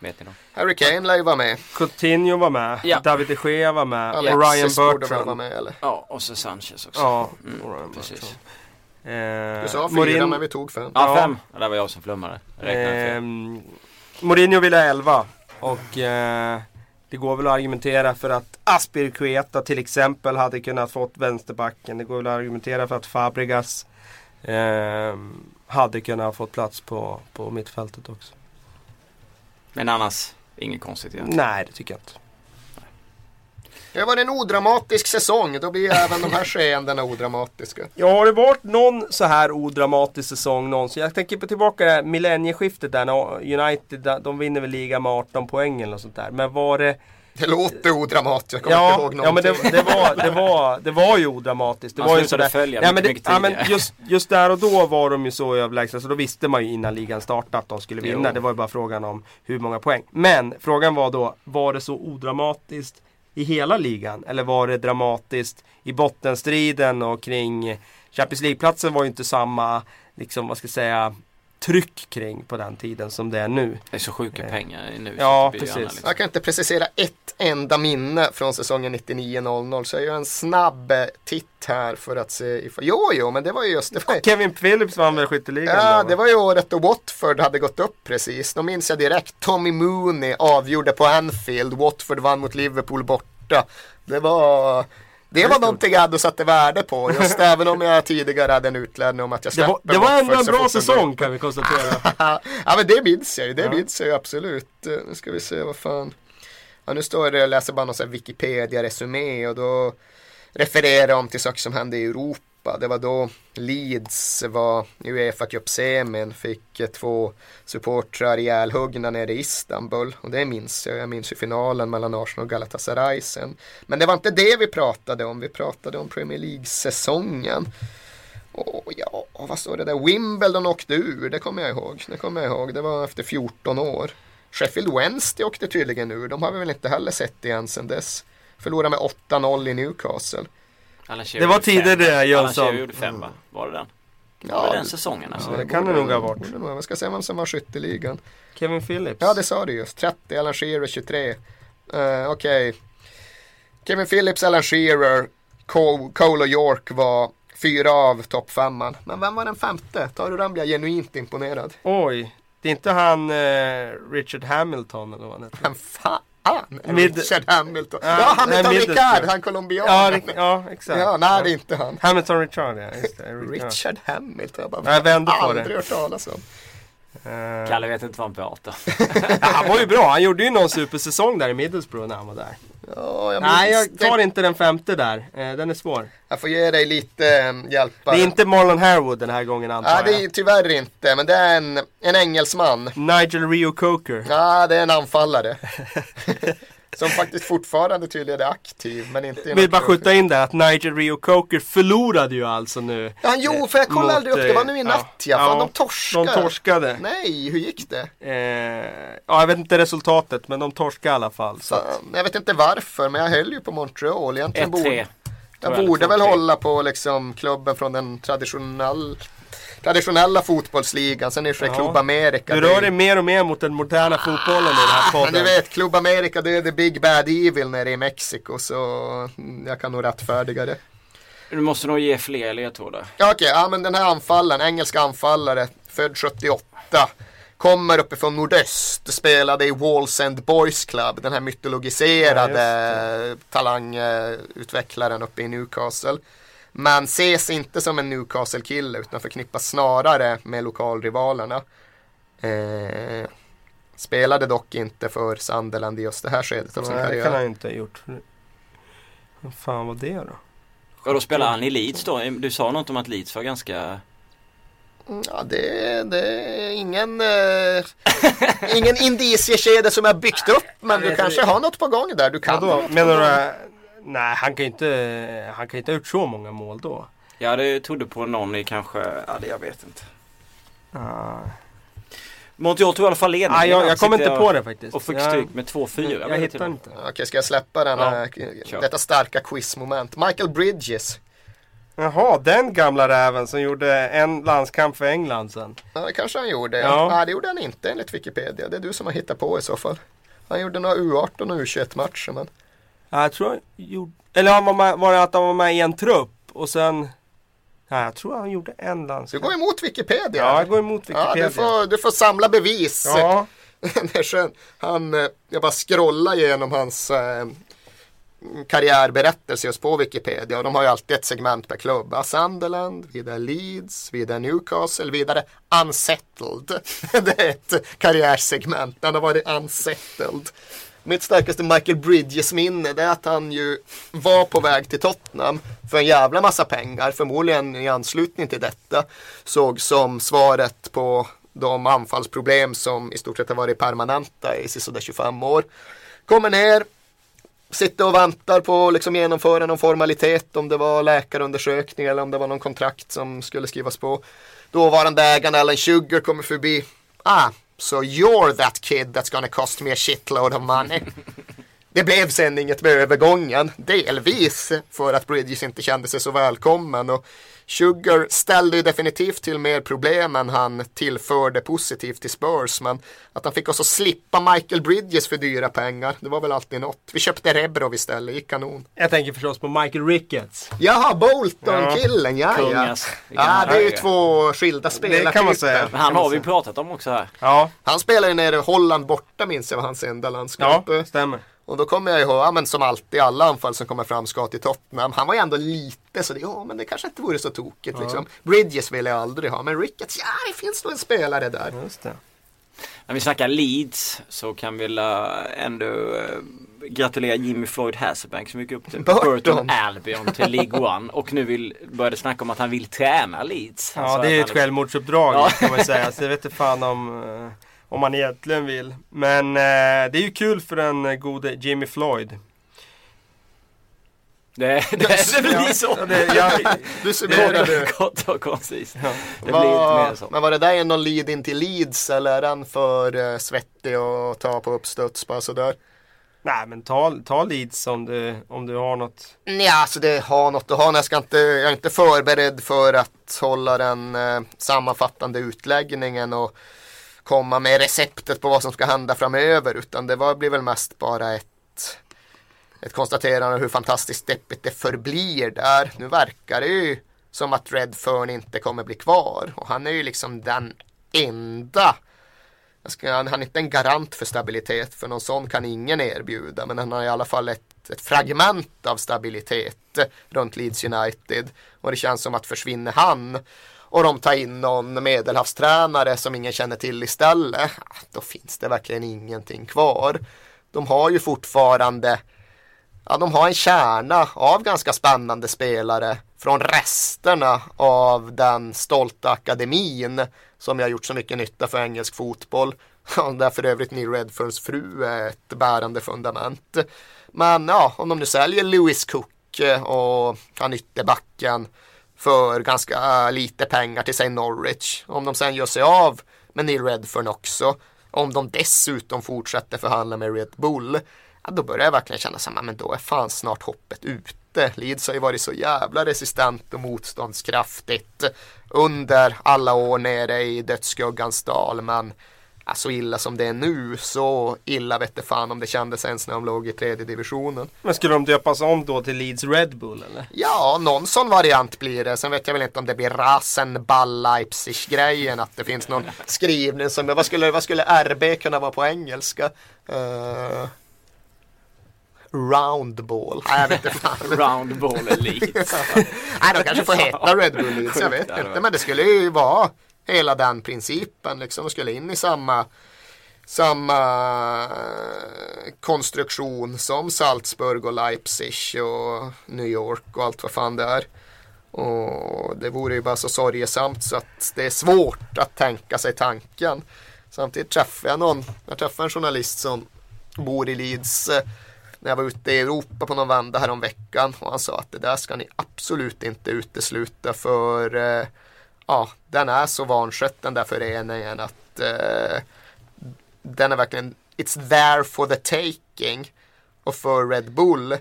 Vet ni dem? Harry Kane lär ju vara med. Coutinho var med, Ja. David de Gea var med och Ryan Alexis väl vara Bertrand. med eller? Ja, och så Sanchez också. Ja, Mm, och Ryan precis. Bertrand. Eh, Du sa fyra Morin- men vi tog fem. Ja, fem. Ja, det var jag som flummade. Ehm, Mourinho ville ha 11 och eh, det går väl att argumentera för att Aspirikueta till exempel hade kunnat fått vänsterbacken. Det går väl att argumentera för att Fabregas ehm, hade kunnat fått plats på, på mittfältet också. Men annars, inget konstigt egentligen. Nej, det tycker jag inte. Det var en odramatisk säsong. Då blir även de här (laughs) skeendena odramatiska. Ja, har det varit någon så här odramatisk säsong någonsin? Jag tänker på tillbaka det här millennieskiftet där när United, de vinner väl liga med 18 poäng eller något sånt där. Men var det Det låter odramatiskt. Jag kommer inte Ja, ihåg ja men det, någonting. det, var, det, var, det var ju odramatiskt. Det Man var ju sådär- följa ja, men, det, ja, men just, just där och då var de ju så överlägsna så då visste man ju innan ligan startade att de skulle vinna. Jo. Det var ju bara frågan om hur många poäng. Men frågan var då, var det så odramatiskt i hela ligan? Eller var det dramatiskt i bottenstriden och kring Champions League-platsen var ju inte samma, liksom vad ska jag säga, tryck kring på den tiden som det är nu. Det är så sjuka pengar nu. Ja, precis. liksom. Jag kan inte precisera ett enda minne från säsongen 99-00 så jag gör en snabb eh, titt här för att se ifall... Jo, jo, men det var ju just det. Var... Kevin Phillips vann väl skytteligan då, Ja, va? det var ju året då Watford hade gått upp precis. Då minns jag direkt. Tommy Mooney avgjorde på Anfield. Watford vann mot Liverpool borta. Det var... Det var någonting jag hade satt värde på. Just (laughs) även om jag tidigare hade en utläggning om att jag Det släpper var, det var ändå en bra säsong kan vi konstatera. (laughs) ja men det minns jag ju, det Ja. minns jag ju absolut. Eh, Nu ska vi se vad fan. Ja nu står det, jag läser bara någon sån Wikipedia-resumé och då refererar de till saker som hände i Europa. Det var då Leeds var i Uefa Cup-semin, fick eh, två supportrar ihjälhuggna nere i Istanbul. Och det minns jag, jag minns ju finalen mellan Arsenal och Galatasaray sen. Men det var inte det vi pratade om, vi pratade om Premier League-säsongen. Och ja, vad står det där? Wimbledon åkte ur, det kommer jag ihåg. Det kommer jag ihåg, det var efter 14 år. Sheffield Wednesday åkte tydligen ur, de har vi väl inte heller sett igen sen dess. Förlorade med 8-0 i Newcastle. Det var tider det, Jönsson. Shearer gjorde fem va? Var det den? Var det den säsongen alltså? Ja, det kan det nog ha varit. Jag ska se vem som var skytteligan. Kevin Phillips. Ja, det sa du just. 30, Alan Shearer 23. Uh, Okej. Kevin Phillips, Alan Shearer, Cole, Cole och York var fyra av toppfemman. Men vem var den femte? Tar du den blir jag genuint imponerad. Oj. Det är inte han eh, Richard Hamilton eller vad han heter. Vem fan? Mid- Richard Hamilton. Ja, Ja, Hamilton nej, Ricard, han Ja, colombianen. Rick- ja exakt. Ja, nej det är inte han. Hamilton Richard ja. Just det. Ja. Richard Hamilton. Jag, bara, Jag vände på det. aldrig hört talas om. Eh, Kalle vet inte vad han pratar. (laughs) ja, han var ju bra. Han gjorde ju någon supersäsong där i Middlesbrough när han var där. Ja, jag, Nej, jag tar det. inte den femte där. Eh, den är svår. jag får ge dig lite eh, hjälp. Det är inte Marlon Harewood den här gången antar Nej, det jag. är tyvärr inte. Men det är en, en engelsman. Nigel Rio Coker. Ja, det är en anfallare. (laughs) Som faktiskt fortfarande tydligen är aktiv. Men inte vill bara klubb. skjuta in där att Nigel Rio Coker förlorade ju alltså nu. Ja, jo, för jag kollade mot, aldrig upp. Det var nu i eh, natt ja. Fan, de De torskade. torskade. Nej, hur gick det? Eh, ja, jag vet inte resultatet men de torskade i alla fall. Så. att- jag vet inte varför, men jag höll ju på Montreal. Egentligen 1-3. borde, jag borde väl 2-3. hålla på liksom klubben från den traditionell, traditionella fotbollsligan. Sen är det Ja. Club America. Du det- rör dig mer och mer mot den moderna fotbollen i den här Men podden. du vet, Club America det är the big bad evil nere i Mexiko. Så jag kan nog rättfärdiga det. Du måste nog ge fler ledtrådar. Ja, Okej, ja men den här anfallaren, engelska anfallare, född 78. Kommer uppifrån nordöst, spelade i Walls End Boys Club, den här mytologiserade talangutvecklaren uppe i Newcastle. Men ses inte som en Newcastle-kille utan förknippas snarare med lokalrivalerna. Eh, Spelade dock inte för Sunderland i just det här skedet av sin Nej, det karriär. kan han ju inte ha gjort. Vad fan var det då? Och då spelar han i Leeds då? Du sa något om att Leeds var ganska... Ja, det, det är ingen, eh, ingen (laughs) indiciekedja som är byggt upp. Men du kanske har något på gång där. Du kan något på Menar gång. du? Nej, han kan ju inte, han kan inte ha gjort så många mål då. Jag hade trodde på någon i kanske, ja det jag vet inte. Ah. Montreal tog i alla fall ledningen. Ah, jag, jag kommer sitter inte på det faktiskt. Och fick Jag- stryk med 2-4. Jag, det hittar inte. Okej, ska jag släppa den här, kör. detta starka quizmoment? Michael Bridges. Jaha, den gamla räven som gjorde en landskamp för England sen. Ja, det kanske han gjorde. Ja. Ja. Nej, det gjorde han inte enligt Wikipedia. Det är du som har hittat på i så fall. Han gjorde några U18 och U21 matcher men Ja, jag tror han gjorde... Eller han var, med, var det att han var med i en trupp och sen... Nej, jag tror han gjorde en du landskamp. går emot Wikipedia. Ja, jag går emot Ja, Wikipedia. du, får, du får samla bevis. Ja. (laughs) Han, eh, jag bara scrollar igenom hans eh, karriärberättelse just på Wikipedia. Och de har ju alltid ett segment per klubb. Ja, Sunderland, vidare Leeds, vidare Newcastle, vidare Unsettled. (laughs) Det är ett karriärsegment. Han har varit unsettled. Mitt starkaste Michael Bridges minne det är att han ju var på väg till Tottenham för en jävla massa pengar. Förmodligen i anslutning till detta. Såg som svaret på de anfallsproblem som i stort sett har varit permanenta i sådär 25 år. Kommer ner, sitter och väntar på att liksom genomföra någon formalitet om det var läkarundersökning eller om det var någon kontrakt som skulle skrivas på. Dåvarande ägaren Alan Sugar kommer förbi. Ah, so you're that kid that's gonna cost me a shitload of money. (laughs) Det blev sen inget med övergången. Delvis för att Bridges inte kände sig så välkommen. Och Sugar ställde ju definitivt till mer problem än han tillförde positivt till Spurs. Men att han fick oss att slippa Michael Bridges för dyra pengar. Det var väl alltid något. Vi köpte Rebrov istället, gick kanon. jag tänker förstås på Michael Ricketts. Jaha, Bolton-killen, ja ja. Vilken Ja, det är ju två skilda spelartyper. kan man säga. Men han har vi pratat om också här. Ja, Han spelade ju nere i Holland borta minns jag var hans enda ja, landskamp. stämmer. Och då kommer jag ihåg, ja, men som alltid alla anfall som kommer fram ska till Tottenham. Han var ju ändå lite så det, ja men det kanske inte vore så tokigt liksom. Bridges vill jag aldrig ha, men Ricketts, ja det finns nog en spelare där. Just det. När vi snackar Leeds så kan vi ändå eh, gratulera Jimmy Floyd Hasselbank som gick upp till Burton. Burton Albion till League One och nu vill, började snacka om att han vill träna Leeds. Ja, sa det är ju ett självmordsuppdrag Ja. kan man säga. Så jag vet inte fan om, eh, om man egentligen vill. Men eh, det är ju kul för den eh, gode Jimmy Floyd. Det, (laughs) det, det blir så. Ja, det, jag, (laughs) Du summerade. Kort och koncist. ja. Det blir inte mer så. Men var det där någon lead in till Leeds eller är den för uh, svettig att ta på uppstuds bara sådär? Nej men ta, ta Leeds om du, om du har något. Ja, alltså det har något att ha. Jag, ska inte, jag är inte förberedd för att hålla den eh, sammanfattande utläggningen och komma med receptet på vad som ska hända framöver. Utan det var, blir väl mest bara ett, ett konstaterande av hur fantastiskt deppigt det förblir där. Nu verkar det ju som att Redfern inte kommer bli kvar. Och han är ju liksom den enda jag ska, han han är inte en garant för stabilitet för någon sån kan ingen erbjuda men han har i alla fall ett, ett fragment av stabilitet runt Leeds United och det känns som att försvinner han och de tar in någon medelhavstränare som ingen känner till istället då finns det verkligen ingenting kvar. De har ju fortfarande Ja, de har en kärna av ganska spännande spelare från resterna av den stolta akademin som jag har gjort så mycket nytta för engelsk fotboll. Där för övrigt Neil Redferns fru är ett bärande fundament. Men ja, om de nu säljer Lewis Cook och han ytterbacken för ganska lite pengar till sig Norwich. Om de sen gör sig av med Neil Redfern också. Om de dessutom fortsätter förhandla med Red Bull. Ja, då börjar jag verkligen känna samma, men då är fan snart hoppet ute. Leeds har ju varit så jävla resistent och motståndskraftigt under alla år nere i dödsskuggans dal. Men ja, så illa som det är nu, så illa vet det fan om det kändes ens när de låg i tredje divisionen. Men skulle de döpas om då till Leeds Red Bull eller? Ja, någon sån variant blir det. Sen vet jag väl inte om det blir Rasenball Leipzig-grejen. Att det finns någon skrivning som, vad skulle, vad skulle RB kunna vara på engelska? Uh, roundball. Nej, jag vet inte fan. (laughs) Round ball Leeds. (laughs) Nej, de kanske får heta Red Bull Leeds, jag vet inte. Men det skulle ju vara hela den principen. Liksom. och skulle in i samma, samma eh, konstruktion som Salzburg och Leipzig och New York och allt vad fan det är. Och det vore ju bara så sorgesamt så att det är svårt att tänka sig tanken. Samtidigt träffade jag någon, jag träffade en journalist som bor i Leeds eh, när jag var ute i Europa på någon vända häromveckan och han sa att det där ska ni absolut inte utesluta för eh, ja, den är så vanskött den där föreningen att eh, den är verkligen It's there for the taking och för Red Bull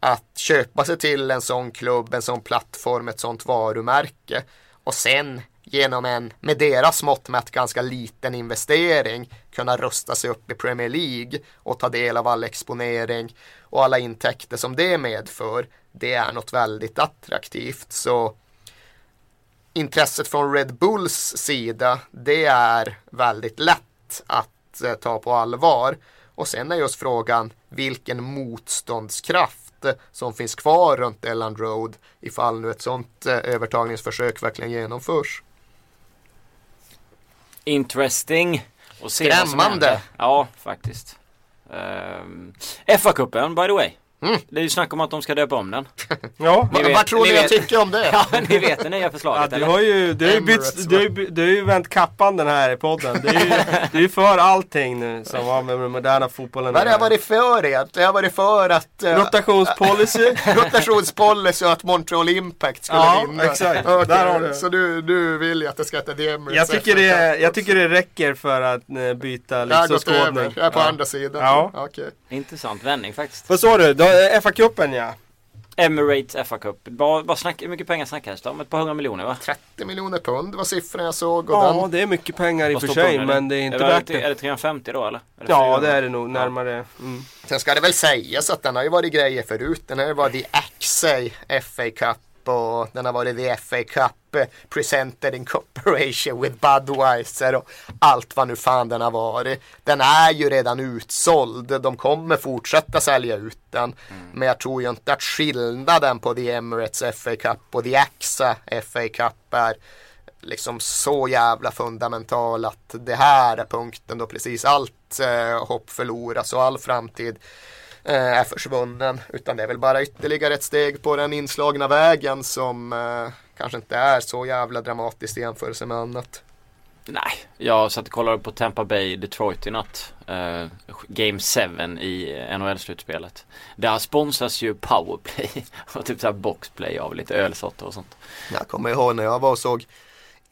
att köpa sig till en sån klubb, en sån plattform, ett sånt varumärke och sen genom en, med deras mått mätt, ganska liten investering kunna rusta sig upp i Premier League och ta del av all exponering och alla intäkter som det medför. Det är något väldigt attraktivt. Så intresset från Red Bulls sida, det är väldigt lätt att eh, ta på allvar. Och sen är just frågan vilken motståndskraft som finns kvar runt Elland Road ifall nu ett sånt eh, övertagningsförsök verkligen genomförs. Interesting. Och Skrämmande. Ja, faktiskt. Um, FA-cupen by the way. Mm. Det är ju snack om att de ska döpa om den. (laughs) Ja, Ni vet- Vad tror ni ni jag tycker om det? (laughs) Ja, ni vet det nya ja förslaget du eller? har ju, du har ju, Emirates, bytt, du, har du har ju vänt kappan den här i podden. Du är ju, (laughs) du är för allting nu som har med den moderna fotbollen Vad har jag varit för egentligen? Jag har varit för att eh, Rotationspolicy. rotationspolicy och att Montreal Impact skulle Ja, vinna. exakt. Okej, Där har du. Så du, du vill ju att det ska heta The Emirates Jag tycker, det, jag tycker det räcker för att eh, byta Jag har gått över. livsåskådning. Jag är på Ja. andra sidan. Ja. Okej. Intressant vändning faktiskt. Vad sa du? Då, eh, FA-cupen ja. Emirates FA Cup. Vad, vad snack, hur mycket pengar snackades det om? Ett par hundra miljoner va? 30 miljoner pund var siffran jag såg. Och Ja, den, det är mycket pengar i och för sig punden i? men det är inte Eller värt Är det. det 350 då eller? Eller Ja, 400? det är det nog närmare. Mm. Sen ska det väl sägas att den har ju varit grejer förut. Den har ju varit The Axey FA Cup och den har varit The FA Cup eh, Presented in Cooperation with Budweiser och allt vad nu fan den har varit. Den är ju redan utsåld. De kommer fortsätta sälja ut den. Men jag tror ju inte att skillnaden på The Emirates FA Cup och The AXA FA Cup är liksom så jävla fundamental att det här är punkten då precis allt eh, hopp förloras och all framtid är försvunnen. Utan det är väl bara ytterligare ett steg på den inslagna vägen som eh, kanske inte är så jävla dramatiskt i jämförelse med annat. Nej, jag satt och kollade på Tampa Bay Detroit i natt. Eh, Game 7 i NHL-slutspelet. Där sponsras ju Powerplay (laughs) och typ såhär boxplay av lite ölsorter och sånt. Jag kommer ihåg när jag var och såg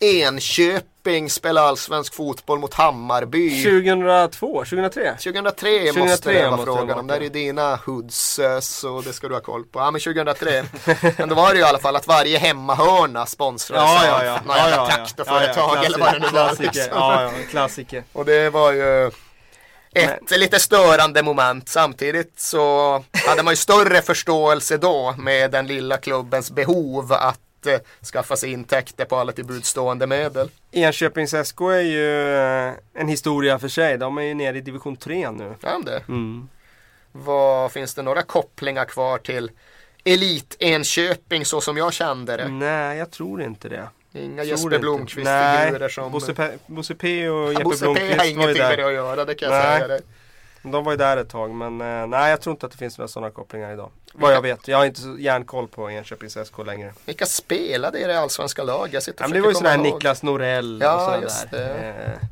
Enköping spela allsvensk fotboll mot Hammarby. 2002? 2003? 2003 måste 2003 det vara måste det frågan vara, om. Det är ja. ju dina hoods så det ska du ha koll på. Ja men 2003. men då var det ju i alla fall att varje hemmahörna sponsrades Ja, ja, av ja. ja, jävla ja, ja. traktorföretag Ja, ja, eller vad det nu var. Liksom. Ja, ja, klassiker. (laughs) Och det var ju ett lite störande moment. Samtidigt så hade man ju större förståelse då med den lilla klubbens behov att eh, skaffa sig intäkter på alla till budstående medel. Enköpings SK är ju eh, en historia för sig. De är ju nere i division 3 nu. Ja, det. Mm. Vad Finns det några kopplingar kvar till Elit-Enköping så som jag kände det? Nej, jag tror inte det. Inga Jesper. Blomqvist-figurer som... Bosse P, Bosse P och Ja, Jeppe Bosse P har Blomqvist var ju ingenting med det att göra, det kan jag Nej. säga dig. De var ju där ett tag men eh, nej jag tror inte att det finns några sådana kopplingar idag. Vad jag vet. Jag har inte så järnkoll på Enköpings SK längre. Vilka spelade i det allsvenska lag? Jag sitter Ja, och men det var ju komma ihåg. Niklas Norell Ja, och sådär just där. det. Eh,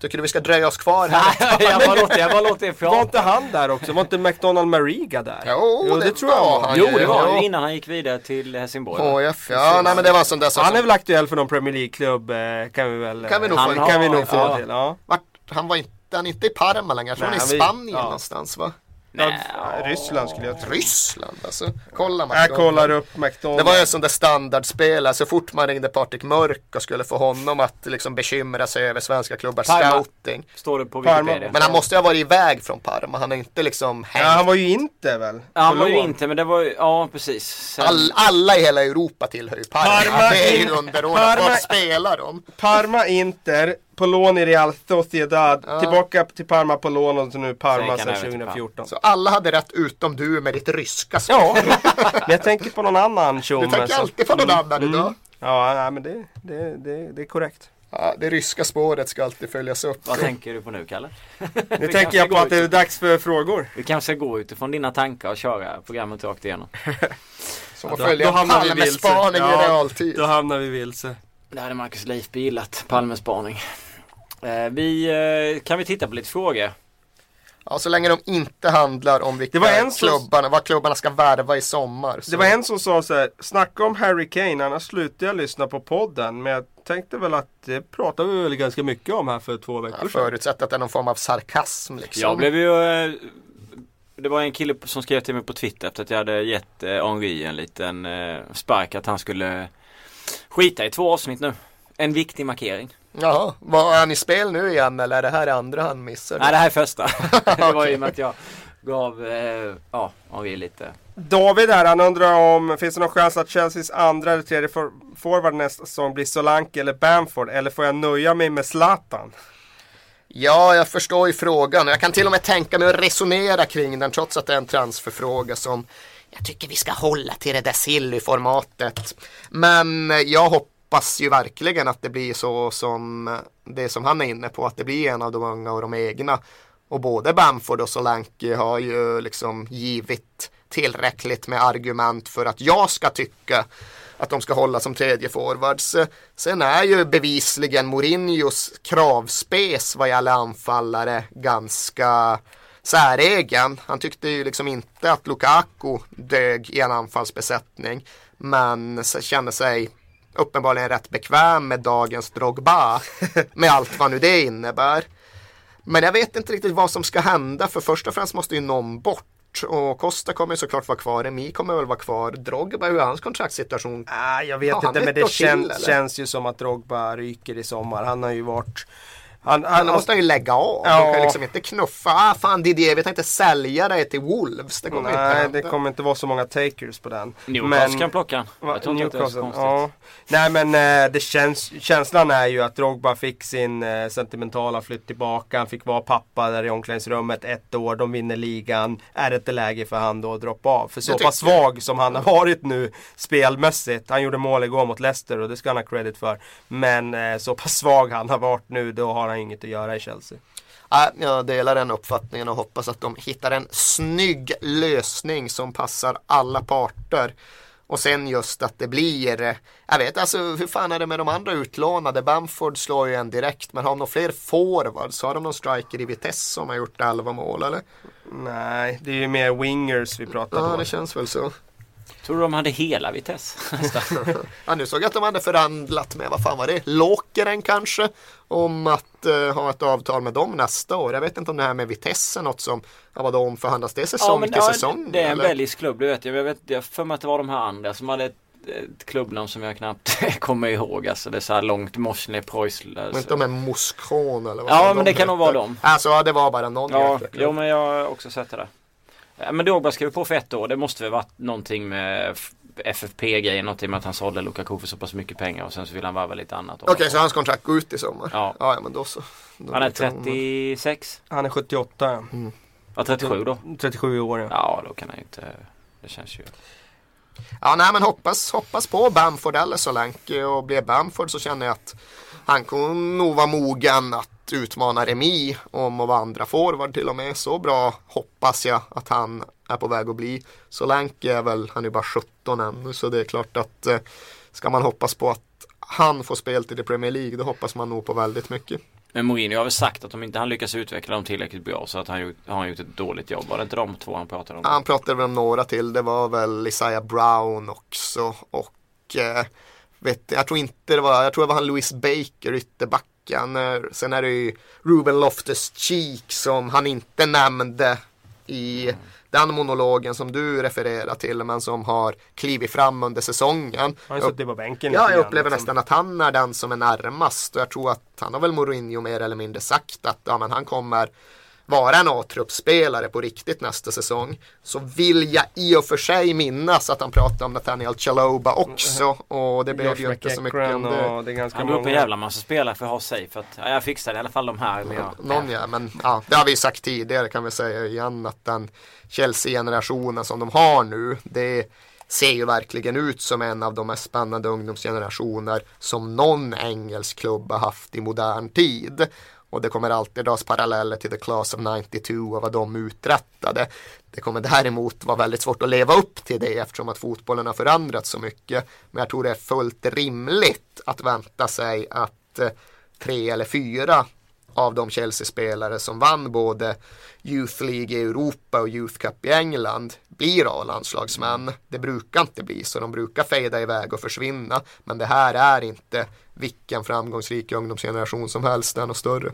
Tycker du vi ska dröja oss kvar här? jag bara låter, jag bara låter er Var inte han där också? Var inte McDonald Mariga där? Jo, det tror jag var han Jo det var Ja. han innan han gick vidare till Helsingborg. HF, ja nej men det var sån där Han är väl aktuell för någon Premier League-klubb eh, kan vi väl Kan vi nog eh, få- kan vi nog få ja. till. Ja. vart, han var inte, han är inte i Parma längre, jag tror han är i vi- Spanien ja. någonstans va? Nej, Ja, Ryssland skulle jag tro. Ryssland alltså. Kolla Jag kollar upp McDonald. Det var ju en sån där standardspelare, så fort man ringde Patrik Mörk och skulle få honom att liksom bekymra sig över svenska klubbars Parma. scouting. Står det på Parma. Wikipedia. Men han måste ju ha varit iväg från Parma, han är inte liksom Ja, hängt. han var ju inte väl? Ja, han På var ju lån. inte men det var ju, ja precis. Sen, All, alla i hela Europa tillhör ju Parma. Parma det är ju in- underordnat. Parma- Vart spelar de? Parma Inter, på lån i Real Sociedad. Ja. Tillbaka till Parma på lån och så nu Parma sedan jag veta 2014. Så alla hade rätt utom du med ditt ryska spel. Ja, men jag tänker på någon annan Du tjomme. tänker så- alltid på någon annan Mm. idag. Ja, nej, men det, det, det, det är korrekt. Ja, det ryska spåret ska alltid följas upp. Vad tänker du på nu Kalle? Nu (laughs) tänker jag på att det är dags för frågor. Vi kanske ska gå utifrån dina tankar och köra programmet rakt igenom. (laughs) Som att Då- följa då hamnar vi vilse. Palmespaning i Ja, realtid. Då hamnar vi vilse. Det hade Marcus Leifby gillat, Palmespaning. Eh, vi, eh, kan vi titta på lite frågor? Ja, så länge de inte handlar om vilka Det var en som- klubbarna, vad klubbarna ska värva i sommar. Så. Det var en som sa så här, snacka om Harry Kane, annars slutar jag lyssna på podden. Men jag tänkte väl att det pratade vi väl ganska mycket om här för två veckor Jag sedan. förutsätter att det är någon form av sarkasm liksom. Jag blev ju eh, Det var en kille som skrev till mig på Twitter efter att jag hade gett Henri en liten spark att han skulle skita i två avsnitt nu. En viktig markering. Jaha, var han i spel nu igen eller är det här det andra han missar? Nej det här är första. (laughs) det var i och med att jag gav eh, ja, Henri lite David här, han undrar om finns det någon chans att Chelseas andra eller tredje for forward nästa säsong blir Solanke eller Bamford? Eller får jag nöja mig med Zlatan? Ja, jag förstår ju frågan. Jag kan till och med tänka mig att resonera kring den trots att det är en transferfråga som jag tycker vi ska hålla till det där silly-formatet. Men jag hoppas ju verkligen att det blir så som det som han är inne på, att det blir en av de unga och de egna. Och både Bamford och Solanke har ju liksom givit tillräckligt med argument för att jag ska tycka att de ska hålla som tredje forwards. Sen är ju bevisligen Mourinhos kravspes vad gäller anfallare ganska säregen. Han tyckte ju liksom inte att Lukaku dög i en anfallsbesättning. Men kände sig uppenbarligen rätt bekväm med dagens Drogba. (laughs) med allt vad nu det innebär. Men jag vet inte riktigt vad som ska hända för först och främst måste ju någon bort. Och Costa kommer såklart vara kvar, Emi kommer väl vara kvar. Drogba, hur är hans kontraktssituation? Ah, jag vet Ja, inte men det till, kän eller? känns ju som att Drogba ryker i sommar. Han har ju varit... Han, Men han, måste han ju lägga av. Ja. De kan liksom inte knuffa. Ah fan Didier, vi tänkte sälja dig till Wolves. Det kommer inte nej, hända. det kommer inte vara så många takers på den. Newcastle kan plocka han. Va, Jag tror inte det är så ja. Nej men eh, det känns, känslan är ju att Drogba fick sin eh, sentimentala flytt tillbaka. Han fick vara pappa där i omklädningsrummet ett år. De vinner ligan. Är det inte läge för han då att droppa av? För så pass svag som han har varit nu spelmässigt. Han gjorde mål igår mot Leicester och det ska han ha credit för. Men eh, så pass svag han har varit nu då har han inget att göra i Chelsea. Ja, jag delar den uppfattningen och hoppas att de hittar en snygg lösning som passar alla parter. Och sen just att det blir, eh, jag vet alltså hur fan är det med de andra utlånade? Bamford slår ju en direkt men har de några fler forwards? Har de någon striker i Vitesse som har gjort 11 mål eller? Nej, det är ju mer wingers vi pratar Ja på. det känns väl så. Tror du de hade hela Vitesse? (laughs) Ja, nu såg jag att de hade förhandlat med, vad fan var det, Lokeren kanske? Om att eh, ha ett avtal med dem nästa år. Jag vet inte om det här med Vitesse är något som, ja vadå omförhandlas det säsong till säsong? det är en belgisk klubb, det vet jag. Jag vet jag för mig att det var de här andra som hade ett, ett klubbnamn som jag knappt (laughs) kommer ihåg. Alltså det är så här långt, Morsne, Preussler. Men inte de är Moskron eller vad Ja, men de det kan nog heter. vara dem. Alltså ja, det var bara någon Ja, jo men jag har också sett det där. Men Drogba skrev på för ett år. Det måste väl varit någonting med FFP-grejen. Någonting med att han sålde Lukaku för så pass mycket pengar och sen så vill han varva lite annat. Okej, så hans kontrakt går ut i sommar? Ja. Ja, ja men då så. Då Han är vet jag om- 36? Han är 78 ja. Ja 37 då? 37 år ja. Ja då kan han ju inte Det känns ju Ja, nej men hoppas, hoppas på Bamford eller Solanke och blir Bamford så känner jag att han kommer nog vara mogen att utmana Remi om att vara andra forward till och med. Så bra hoppas jag att han är på väg att bli. Solanke är väl, han är bara 17 ännu så det är klart att eh, ska man hoppas på att han får spel till i Premier League då hoppas man nog på väldigt mycket. Men Mourinho har väl sagt att om inte han lyckas utveckla dem tillräckligt bra så att han gjort, har han gjort ett dåligt jobb. Var det inte de två han pratade om? Han pratade väl om några till. Det var väl Isaiah Brown också. Och eh, vet, jag tror inte det var, jag tror det var han Louis Baker, ytterbacken. Eh, Sen är det ju Ruben Loftus-Cheek som han inte nämnde i den monologen som du refererar till men som har klivit fram under säsongen. Han har suttit på bänken Ja, jag upplever liksom. nästan att han är den som är närmast och jag tror att han har väl Mourinho mer eller mindre sagt att ja, men han kommer vara en A-truppspelare på riktigt nästa säsong. Så vill jag i och för sig minnas att han pratade om Nathaniel Chaloba också och det blev Josh ju inte så mycket om det. det är ganska Han drog upp en jävla massa spelare för att ha sig för att ja, jag fixade i alla fall de här. Men jag, Någon ja, men ja, det har vi sagt tidigare kan vi säga igen att den Chelsea-generationen som de har nu, det ser ju verkligen ut som en av de mest spännande ungdomsgenerationer som någon engelsk klubb har haft i modern tid. Och det kommer alltid dras paralleller till The Class of 92 och vad de uträttade. Det kommer däremot vara väldigt svårt att leva upp till det eftersom att fotbollen har förändrats så mycket. Men jag tror det är fullt rimligt att vänta sig att eh, tre eller fyra av de Chelsea-spelare som vann både Youth League i Europa och Youth Cup i England blir A-landslagsmän. Det brukar inte bli så, de brukar fejda iväg och försvinna. Men det här är inte vilken framgångsrik ungdomsgeneration som helst, den och större.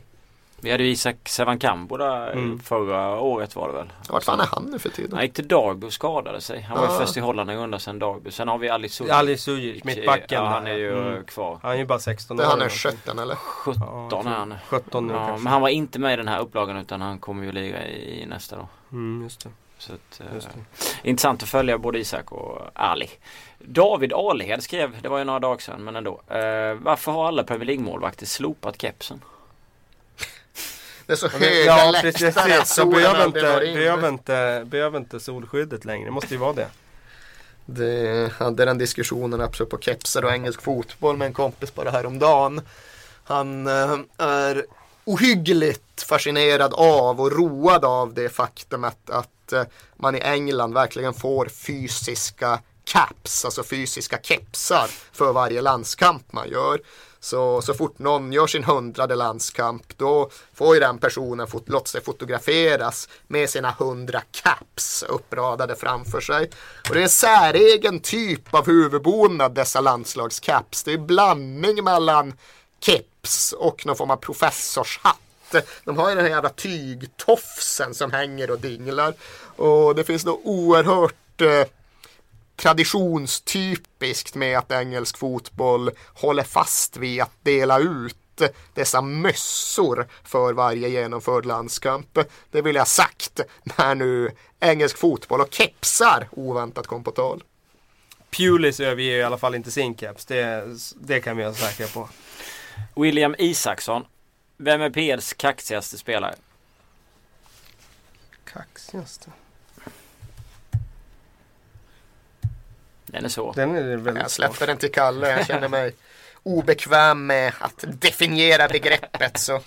Vi hade ju Isak Sevankambo där Mm. förra året var det väl. Vart fan är han nu för tiden? Han gick till Darby och skadade sig. Han var ju Ah. först i Holland och grundade sen Darby. Sen har vi Ali Sujic. Ali Sujic, mittbacken. Ja, han är ju Mm. kvar. Han är ju bara 16 Det år. är han är eller någonting. 17 eller? 17 är han. 17 nu Ja, kanske. men han var inte med i den här upplagan utan han kommer ju lira i nästa då. Mm, just det. Så att, eh, det. intressant att följa både Isak och Ali. David Alhed skrev, det var ju några dagar sedan men ändå. Eh, varför har alla Premier League-målvakter slopat kepsen? Det är så höga Ja läktare att så solen behöver inte, behöver, inte, behöver inte solskyddet längre. Det måste ju vara det. Det hade den diskussionen apropå kepsar och engelsk fotboll med en kompis bara häromdagen. Han eh, är ohyggligt fascinerad av och road av det faktumet att eh, man i England verkligen får fysiska caps, alltså fysiska kepsar för varje landskamp man gör. Så, så fort någon gör sin hundrade landskamp då får ju den personen fot, låta sig fotograferas med sina hundra caps uppradade framför sig. Och det är en säregen typ av huvudbonad dessa landslagscaps. Det är en blandning mellan keps och någon form av professorshatt. De har ju den här jävla tygtofsen som hänger och dinglar. Och det finns då oerhört eh, traditionstypiskt med att engelsk fotboll håller fast vid att dela ut dessa mössor för varje genomförd landskamp. Det vill jag sagt när nu engelsk fotboll och kepsar oväntat kom på tal. Pulis överger i alla fall inte sin keps. Det, det kan vi vara säkra på. William Isaksson. Vem är PLs kaxigaste spelare? Kaxigaste. Den är svår. Den är väldigt Jag släpper den till Kalle. Jag känner mig obekväm med att definiera begreppet. Så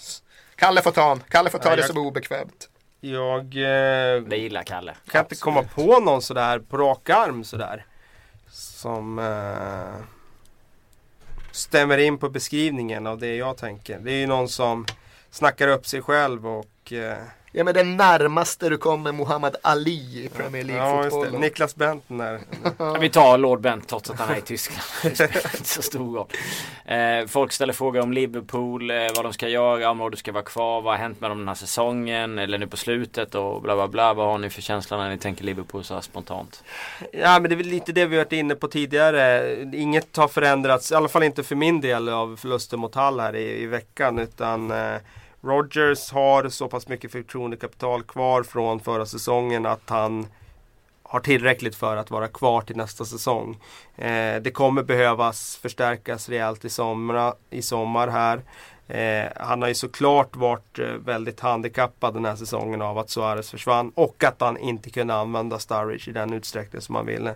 Kalle får ta. Kalle får ta Ja, det jag- som är obekvämt. Jag eh, Det gillar Kalle. kan inte komma på någon sådär på rak arm sådär. Som eh, stämmer in på beskrivningen av det jag tänker. Det är ju någon som snackar upp sig själv och eh, Ja men det närmaste du kommer Muhammad Ali i Premier ja, just det. Niklas Bentner. Vi tar Lord Bent trots att han är i Tyskland. (laughs) Det spelar inte så stor roll. Eh, folk ställer frågor om Liverpool, eh, vad de ska göra, om du ska vara kvar, vad har hänt med dem den här säsongen eller nu på slutet och bla bla bla. Vad har ni för känsla när ni tänker Liverpool så här spontant? Ja men det är väl lite det vi varit inne på tidigare. Inget har förändrats, i alla fall inte för min del av förlusten mot Hall här i, i veckan. Utan eh, Rodgers har så pass mycket förtroendekapital kvar från förra säsongen att han har tillräckligt för att vara kvar till nästa säsong. Eh, det kommer behövas förstärkas rejält i, somra, i sommar här. Eh, han har ju såklart varit eh, väldigt handikappad den här säsongen av att Suarez försvann och att han inte kunde använda Sturridge i den utsträckning som han ville.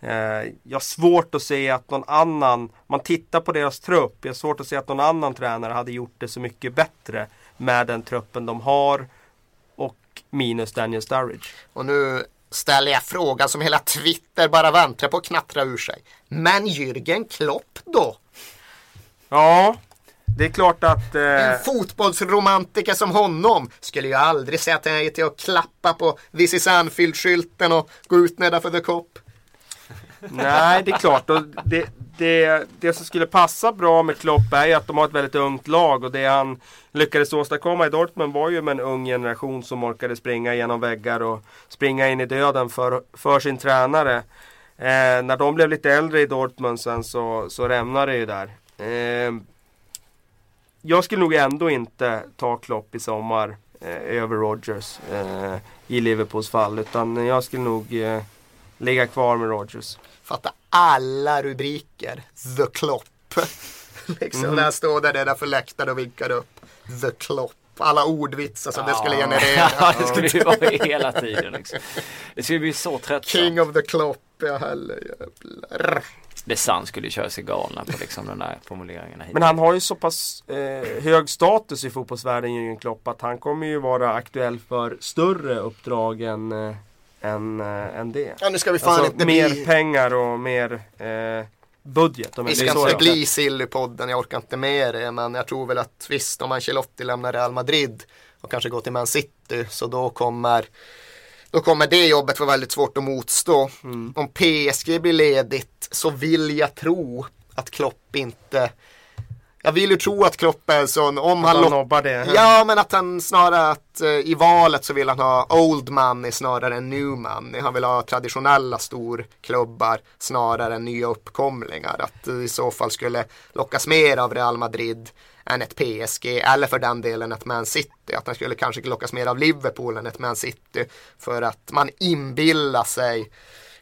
Eh, jag har svårt att se att någon annan, man tittar på deras trupp, jag har svårt att se att någon annan tränare hade gjort det så mycket bättre med den truppen de har och minus Daniel Sturridge. Och nu ställer jag frågan som hela Twitter bara väntar på att knattra ur sig. Men Jürgen Klopp då? Ja, det är klart att... Eh, En fotbollsromantiker som honom skulle ju aldrig säga nej till att klappa på This is Anfield-skylten och gå ut nedanför the cop. Nej, det är klart. Och det, det, det som skulle passa bra med Klopp är ju att de har ett väldigt ungt lag. Och det han lyckades åstadkomma i Dortmund var ju med en ung generation som orkade springa genom väggar och springa in i döden för, för sin tränare. Eh, när de blev lite äldre i Dortmund sen så, så rämnade det ju där. Eh, jag skulle nog ändå inte ta Klopp i sommar eh, över Rogers eh, i Liverpools fall. Utan jag skulle nog eh, ligga kvar med Rodgers. Fatta alla rubriker. The Klopp. (laughs) liksom när han står där nedanför läktaren och vinkar upp. The Klopp. Alla ordvitsar som det skulle generera. (laughs) Ja, det skulle ju vara hela tiden. Liksom. Det skulle bli så tröttsamt. King of the Klopp. jag heller. Jävlar. Desan skulle ju köra sig galna på liksom de där formuleringarna hit. Men han har ju så pass eh, hög status i fotbollsvärlden Jürgen Klopp att han kommer ju vara aktuell för större uppdrag än, eh, än, eh, än det. Ja, nu ska vi fan Alltså inte mer bli... pengar och mer eh, budget. Om Vi ska så inte bli Silly-podden, jag orkar inte med det. Men jag tror väl att visst, om Ancelotti lämnar Real Madrid och kanske går till Man City, så då kommer då kommer det jobbet vara väldigt svårt att motstå. Mm. Om PSG blir ledigt så vill jag tro att Klopp inte jag vill ju tro att Klopp är sån, om han, Han nobbar det. Ja, men att han snarare att eh, i valet så vill han ha old money snarare än new money. Han vill ha traditionella storklubbar snarare än nya uppkomlingar. Att det i så fall skulle lockas mer av Real Madrid än ett PSG eller för den delen ett Man City. Att han skulle kanske lockas mer av Liverpool än ett Man City. För att man inbillar sig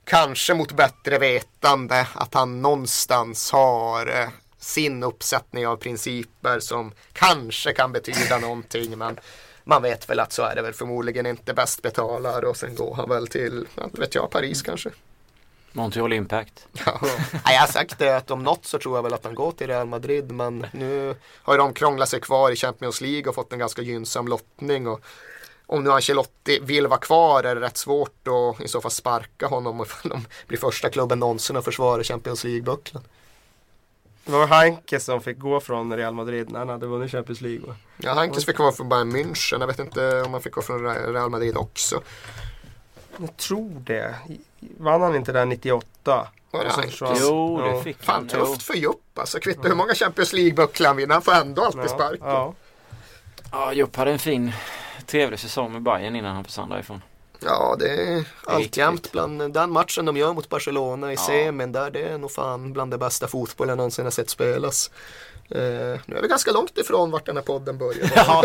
kanske mot bättre vetande att han någonstans har eh, sin uppsättning av principer som kanske kan betyda någonting men man vet väl att så är det väl förmodligen inte bäst betalar och sen går han väl till, inte vet jag, Paris kanske. Montreal Impact. Ja. Jag har sagt det att om något så tror jag väl att han går till Real Madrid men nu har ju de krånglat sig kvar i Champions League och fått en ganska gynnsam lottning och om nu Ancelotti vill vara kvar är det rätt svårt att i så fall sparka honom ifall de blir första klubben någonsin att försvara Champions League-bucklan. Det var Hanke som fick gå från Real Madrid när han hade vunnit Champions League. Ja, Hankes fick vara från Bayern München. Jag vet inte om han fick gå från Real Madrid också. Jag tror det. Vann han inte där 98? Var det Hankes? Jo, det Ja. fick Fan han. tufft för Jupp alltså. Kvittar hur många Champions League-bucklar han vinner. Han får ändå alltid Ja, sparken. ja. Ja, Jupp hade en fin, trevlig säsong med Bayern innan han försvann därifrån. Ja, det är alltjämt bland den matchen de gör mot Barcelona i Ja. semin där. Det är nog fan bland det bästa fotboll jag någonsin har sett spelas. Eh, nu är vi ganska långt ifrån vart den här podden börjar. (laughs) Ja,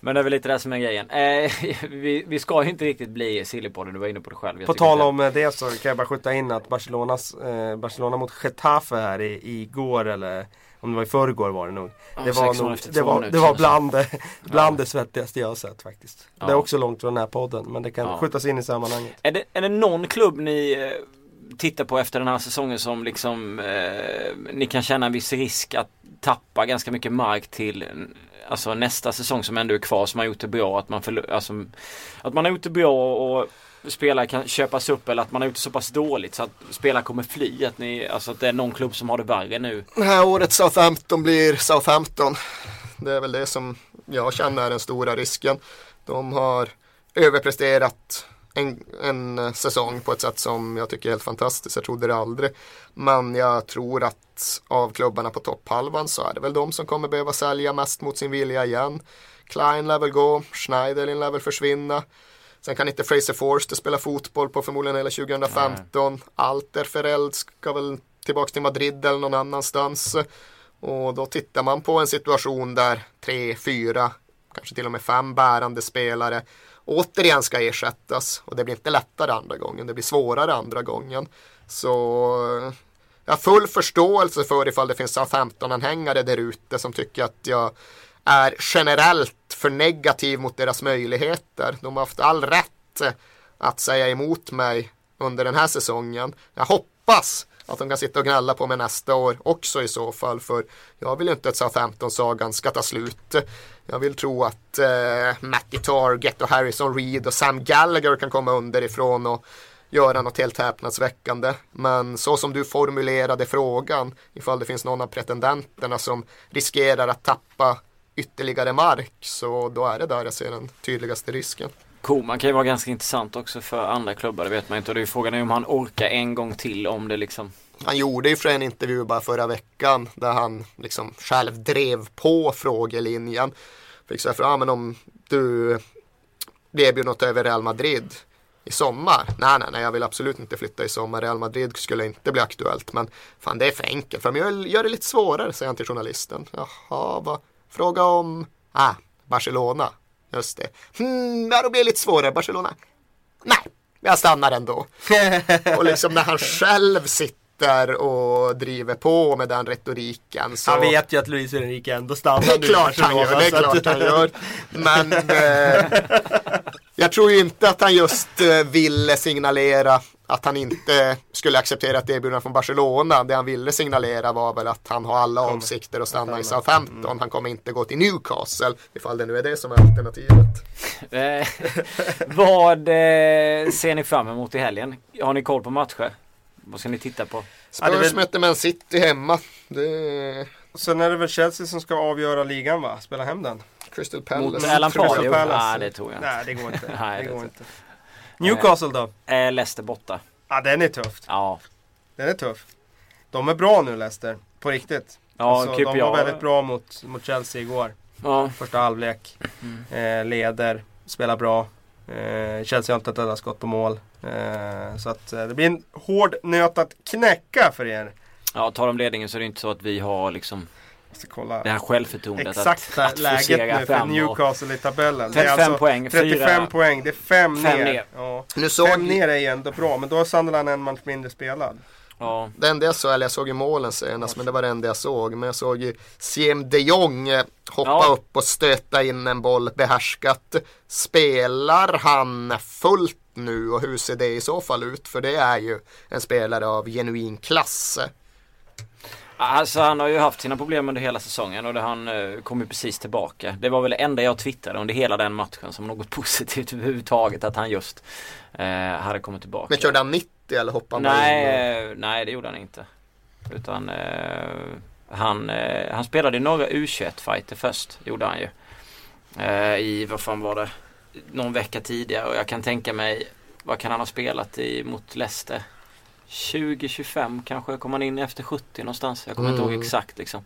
men det är väl lite det som är grejen. Eh, (laughs) vi, vi ska ju inte riktigt bli Sillypodden, du var inne på det själv. Jag På tal om eh, det så kan jag bara skjuta in att Barcelonas, eh, Barcelona mot Getafe här i, igår eller om det var i förrgår var det nog. Ja, Det var, 16 nog, det var, det var bland, det, bland det svettigaste jag har sett faktiskt. Ja. Det är också långt från den här podden men det kan Ja. skjutas in i sammanhanget. Är det, är det någon klubb ni eh, tittar på efter den här säsongen som liksom eh, ni kan känna en viss risk att tappa ganska mycket mark till alltså nästa säsong som ändå är kvar som har gjort det bra att man, förlo- alltså, att man har gjort det bra och spelare kan köpas upp eller att man har gjort det så pass dåligt så att spelare kommer fly. Att, ni, alltså att det är någon klubb som har det värre nu. Det här året Southampton blir Southampton. Det är väl det som jag känner är den stora risken. De har överpresterat en, en säsong på ett sätt som jag tycker är helt fantastiskt. Jag trodde det aldrig. Men jag tror att av klubbarna på topphalvan så är det väl de som kommer behöva sälja mest mot sin vilja igen. Klein lär väl gå, Schneiderlin lär väl försvinna. Sen kan inte Fraser Forster spela fotboll på förmodligen hela 2015. Alter Fereld ska väl tillbaks till Madrid eller någon annanstans. Och då tittar man på en situation där tre, fyra, kanske till och med fem bärande spelare återigen ska ersättas. Och det blir inte lättare andra gången, det blir svårare andra gången. Så jag har full förståelse för ifall det finns Southampton-anhängare där ute som tycker att jag är generellt för negativ mot deras möjligheter. De har haft all rätt att säga emot mig under den här säsongen. Jag hoppas att de kan sitta och gnälla på mig nästa år också i så fall. För jag vill ju inte att Southampton-sagan ska ta slut. Jag vill tro att eh, Matty Target och Harrison Reed och Sam Gallagher kan komma underifrån och göra något helt häpnadsväckande. Men så som du formulerade frågan, ifall det finns någon av pretendenterna som riskerar att tappa ytterligare mark, så då är det där jag ser den tydligaste risken. Koman kan ju vara ganska intressant också för andra klubbar, det vet man inte. Och det är frågan är om han orkar en gång till om det liksom Han gjorde ju för en intervju bara förra veckan där han liksom själv drev på frågelinjen. Fick säga för, ja men om du erbjuder något över Real Madrid i sommar. Nej, nej, nej, jag vill absolut inte flytta i sommar. Real Madrid skulle inte bli aktuellt. Men fan, det är för enkelt. För de gör, gör det lite svårare, säger han till journalisten. Jaha, vad? Fråga om, ah, Barcelona. Just det. Hmm, ja, då blir det lite svårare. Barcelona. Nej, jag stannar ändå. (laughs) och liksom när han själv sitter och driver på med den retoriken. Så... Han vet ju att Luis Enrique ändå stannar Det är nu klart han gör, det är klart han gör. Men (laughs) eh, jag tror ju inte att han just eh, ville signalera att han inte skulle acceptera ett erbjudande från Barcelona. Det han ville signalera var väl att han har alla avsikter att stanna i Southampton. Mm. Han kommer inte gå till Newcastle ifall det nu är det som är alternativet. Eh, (laughs) vad eh, ser ni fram emot i helgen? Har ni koll på matcher? Vad ska ni titta på? Ja, Spurs väl- möter Man City hemma. Det är Sen är det väl Chelsea som ska avgöra ligan va? Spela hem den. Crystal Palace. Mot Alan. Pardew? Palace. Nej, det tror jag inte. Nej det går inte. (laughs) Nej, det går inte. Newcastle då? Eh, Leicester borta. Ja den är tufft. Ja. Den är tuff. De är bra nu Leicester. På riktigt. Ja, alltså, QPR. de var väldigt bra mot, mot Chelsea igår. Ja. Första halvlek. Eh, leder. Spelar bra. Eh, Chelsea har inte ett enda skott på mål. Eh, så att eh, det blir en hård nöt att knäcka för er. ja, tar de ledningen så är det inte så att vi har liksom Ska kolla det här självförtroendet exakta att, att läget nu för Newcastle i tabellen. Det är 35 alltså poäng, 35 fyra- poäng. Det är fem, Fem ner. ner. Ja. Nu såg Fem ner är ju ändå bra, men då har Sunderland en match mindre spelad. Ja. Det enda jag såg, eller jag såg ju målen senast, men det var det enda jag såg. Men jag såg ju Siem de Jong eh, hoppa Ja. upp och stöta in en boll behärskat. Spelar han fullt nu och hur ser det i så fall ut? För det är ju en spelare av genuin klass. Alltså han har ju haft sina problem under hela säsongen och det, han eh, kom ju precis tillbaka. Det var väl det enda jag twittrade under hela den matchen som något (laughs) positivt överhuvudtaget att han just eh, hade kommit tillbaka. Men körde han 90 eller hoppade han Nej, in? och- eh, nej det gjorde han inte. Utan eh, han, eh, han spelade i några U21-fighter först, gjorde han ju. Eh, I, vad fan var det, någon vecka tidigare och jag kan tänka mig, vad kan han ha spelat i mot Leicester? 20-25 kanske kom han in efter 70 någonstans. Jag kommer inte Mm. ihåg exakt liksom.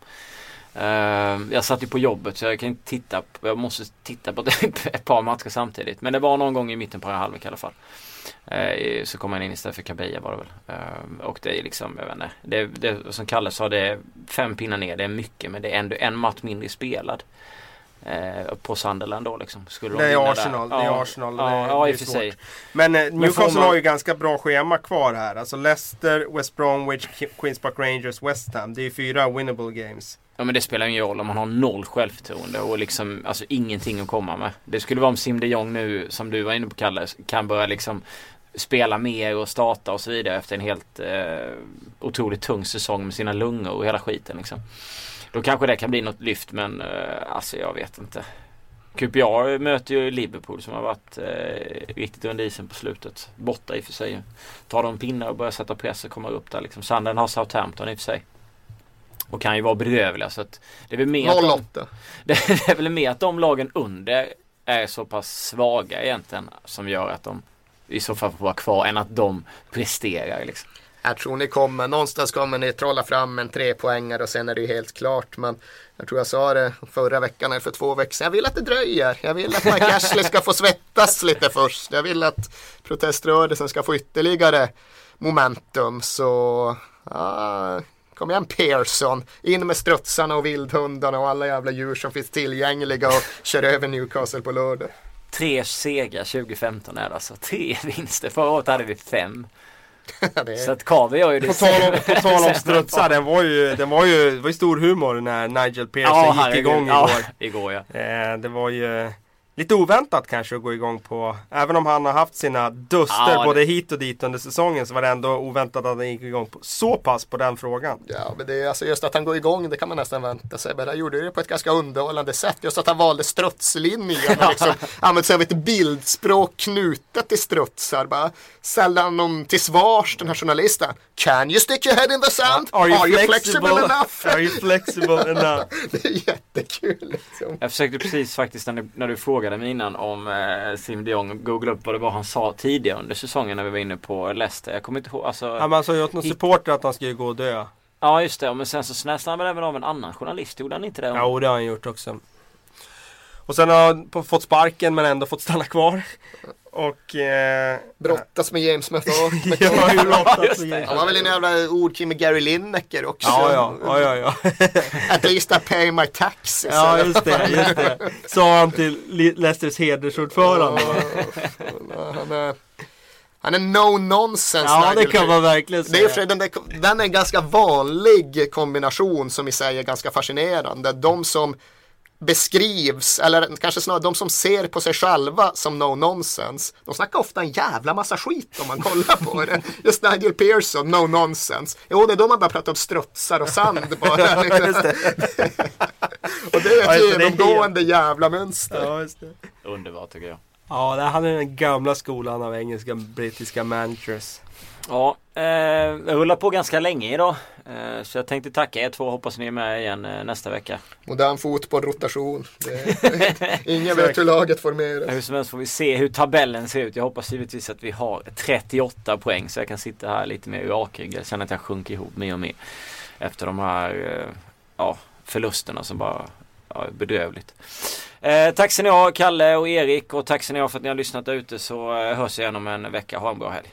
Eh, jag satt ju på jobbet så jag kan inte titta på, jag måste titta på (laughs) ett par matcher samtidigt. Men det var någon gång i mitten på den här halvlek i alla fall. Eh, så kom han in istället för Kabia var det väl. Eh, och det är liksom, jag vet inte. Det, det, som Kalle sa, det är fem pinnar ner, det är mycket. Men det är ändå en match mindre spelad. Eh, på Sunderland då liksom. Skulle de Det är vinna Arsenal, där? det är Ja. Arsenal, det Ja, är- ja det i och för sig. Men eh, Newcastle man- har ju ganska bra schema kvar här. Alltså Leicester, West Bromwich, Queens Park Rangers, West Ham. Det är ju fyra winnable games. Ja men det spelar ingen roll om man har noll självförtroende och liksom alltså ingenting att komma med. Det skulle vara om Sim de Jong nu som du var inne på Kalle kan börja liksom spela mer och starta och så vidare efter en helt eh, otroligt tung säsong med sina lungor och hela skiten liksom. Då kanske det kan bli något lyft men eh, alltså jag vet inte. QPR möter ju Liverpool som har varit eh, riktigt under isen på slutet. Borta i och för sig. Tar de pinnar och börjar sätta press och kommer upp där liksom. Sanden har Southampton i och för sig. Och kan ju vara bedrövliga så att det är väl mer att de, 08. (laughs) det är väl mer att de lagen under är så pass svaga egentligen som gör att de i så fall får vara kvar än att de presterar liksom. Jag tror ni kommer, någonstans kommer ni trolla fram en trepoängare och sen är det ju helt klart. Men jag tror jag sa det förra veckan eller för två veckor sedan. Jag vill att det dröjer. Jag vill att Mike (laughs) Ashley ska få svettas lite först. Jag vill att proteströrelsen ska få ytterligare momentum. Så ja, kom igen Pearson. In med strutsarna och vildhundarna och alla jävla djur som finns tillgängliga och kör över Newcastle på lördag. Tre segrar 2015 är det alltså. Tre vinster. Förra året hade vi fem. Det Så är, att Kavi gör ju det På tal om, på tal om (laughs) sämre. strutsar, den var ju, den var ju, det var ju stor humor när Nigel Pearson Ja, gick igång ja, igår. igår ja. Eh, det var ju lite oväntat kanske att gå igång på, även om han har haft sina duster Ja, det- både hit och dit under säsongen så var det ändå oväntat att han gick igång på, så pass på den frågan. Ja, men det är alltså just att han går igång, det kan man nästan vänta sig. Men han gjorde det på ett ganska underhållande sätt. Just att han valde strutslinjen och liksom (laughs) använde sig av ett bildspråk knutet till strutsar. Bara sällan någon till svars, den här journalisten. Can you stick your head in the sand? enough? (laughs) Are you flexible enough? (laughs) det är jättekul liksom. Jag försökte precis faktiskt när du, när du frågade mig innan om eh, Sim de Jong googla upp vad det var han sa tidigare under säsongen när vi var inne på Leicester. Jag kommer inte ihåg. Alltså, Ja, man sa ju åt någon supporter att han skulle gå och dö. Ja just det, men sen så snäste han väl även av en annan journalist, gjorde han inte det? Jo, det har han gjort också. Och sen har han fått sparken men ändå fått stanna kvar. Och... Eh, Brottas med James (laughs) just det. Han var väl en jävla ordkrig med Gary Lineker också. Ja, ja, ja, ja, ja. (laughs) At least I pay my taxes. Ja, just det, just det. Sa han till Le- Leicesters hedersordförande. Ja, han är, han är no nonsense. Ja, det kan man verkligen Det är säga. den, där, den är en ganska vanlig kombination som i sig är ganska fascinerande. De som beskrivs, eller kanske snarare de som ser på sig själva som no nonsense, de snackar ofta en jävla massa skit om man kollar på det. Just Nigel Pearson, no nonsense. Jo, det är då man börjar prata om strutsar och sand bara. (laughs) Liksom. (laughs) och det är ett genomgående jävla mönster. Ja, just det. Underbart tycker jag. Ja, det här är den gamla skolan av engelska brittiska managers. Ja, eh, jag rullar på ganska länge idag. Eh, så jag tänkte tacka er två. Hoppas ni är med igen eh, nästa vecka. Modern fotboll, rotation. (laughs) Ingen vet hur laget formeras. Hur som helst får vi se hur tabellen ser ut. Jag hoppas givetvis att vi har 38 poäng så jag kan sitta här lite mer rakryggad. Jag känner att jag sjunker ihop mer och mer. Efter de här eh, ja, förlusterna som bara ja, är bedrövligt. Eh, tack ska ni ha Kalle och Erik och tack ska ni ha för att ni har lyssnat där ute så eh, hörs vi igen om en vecka. Ha en bra helg.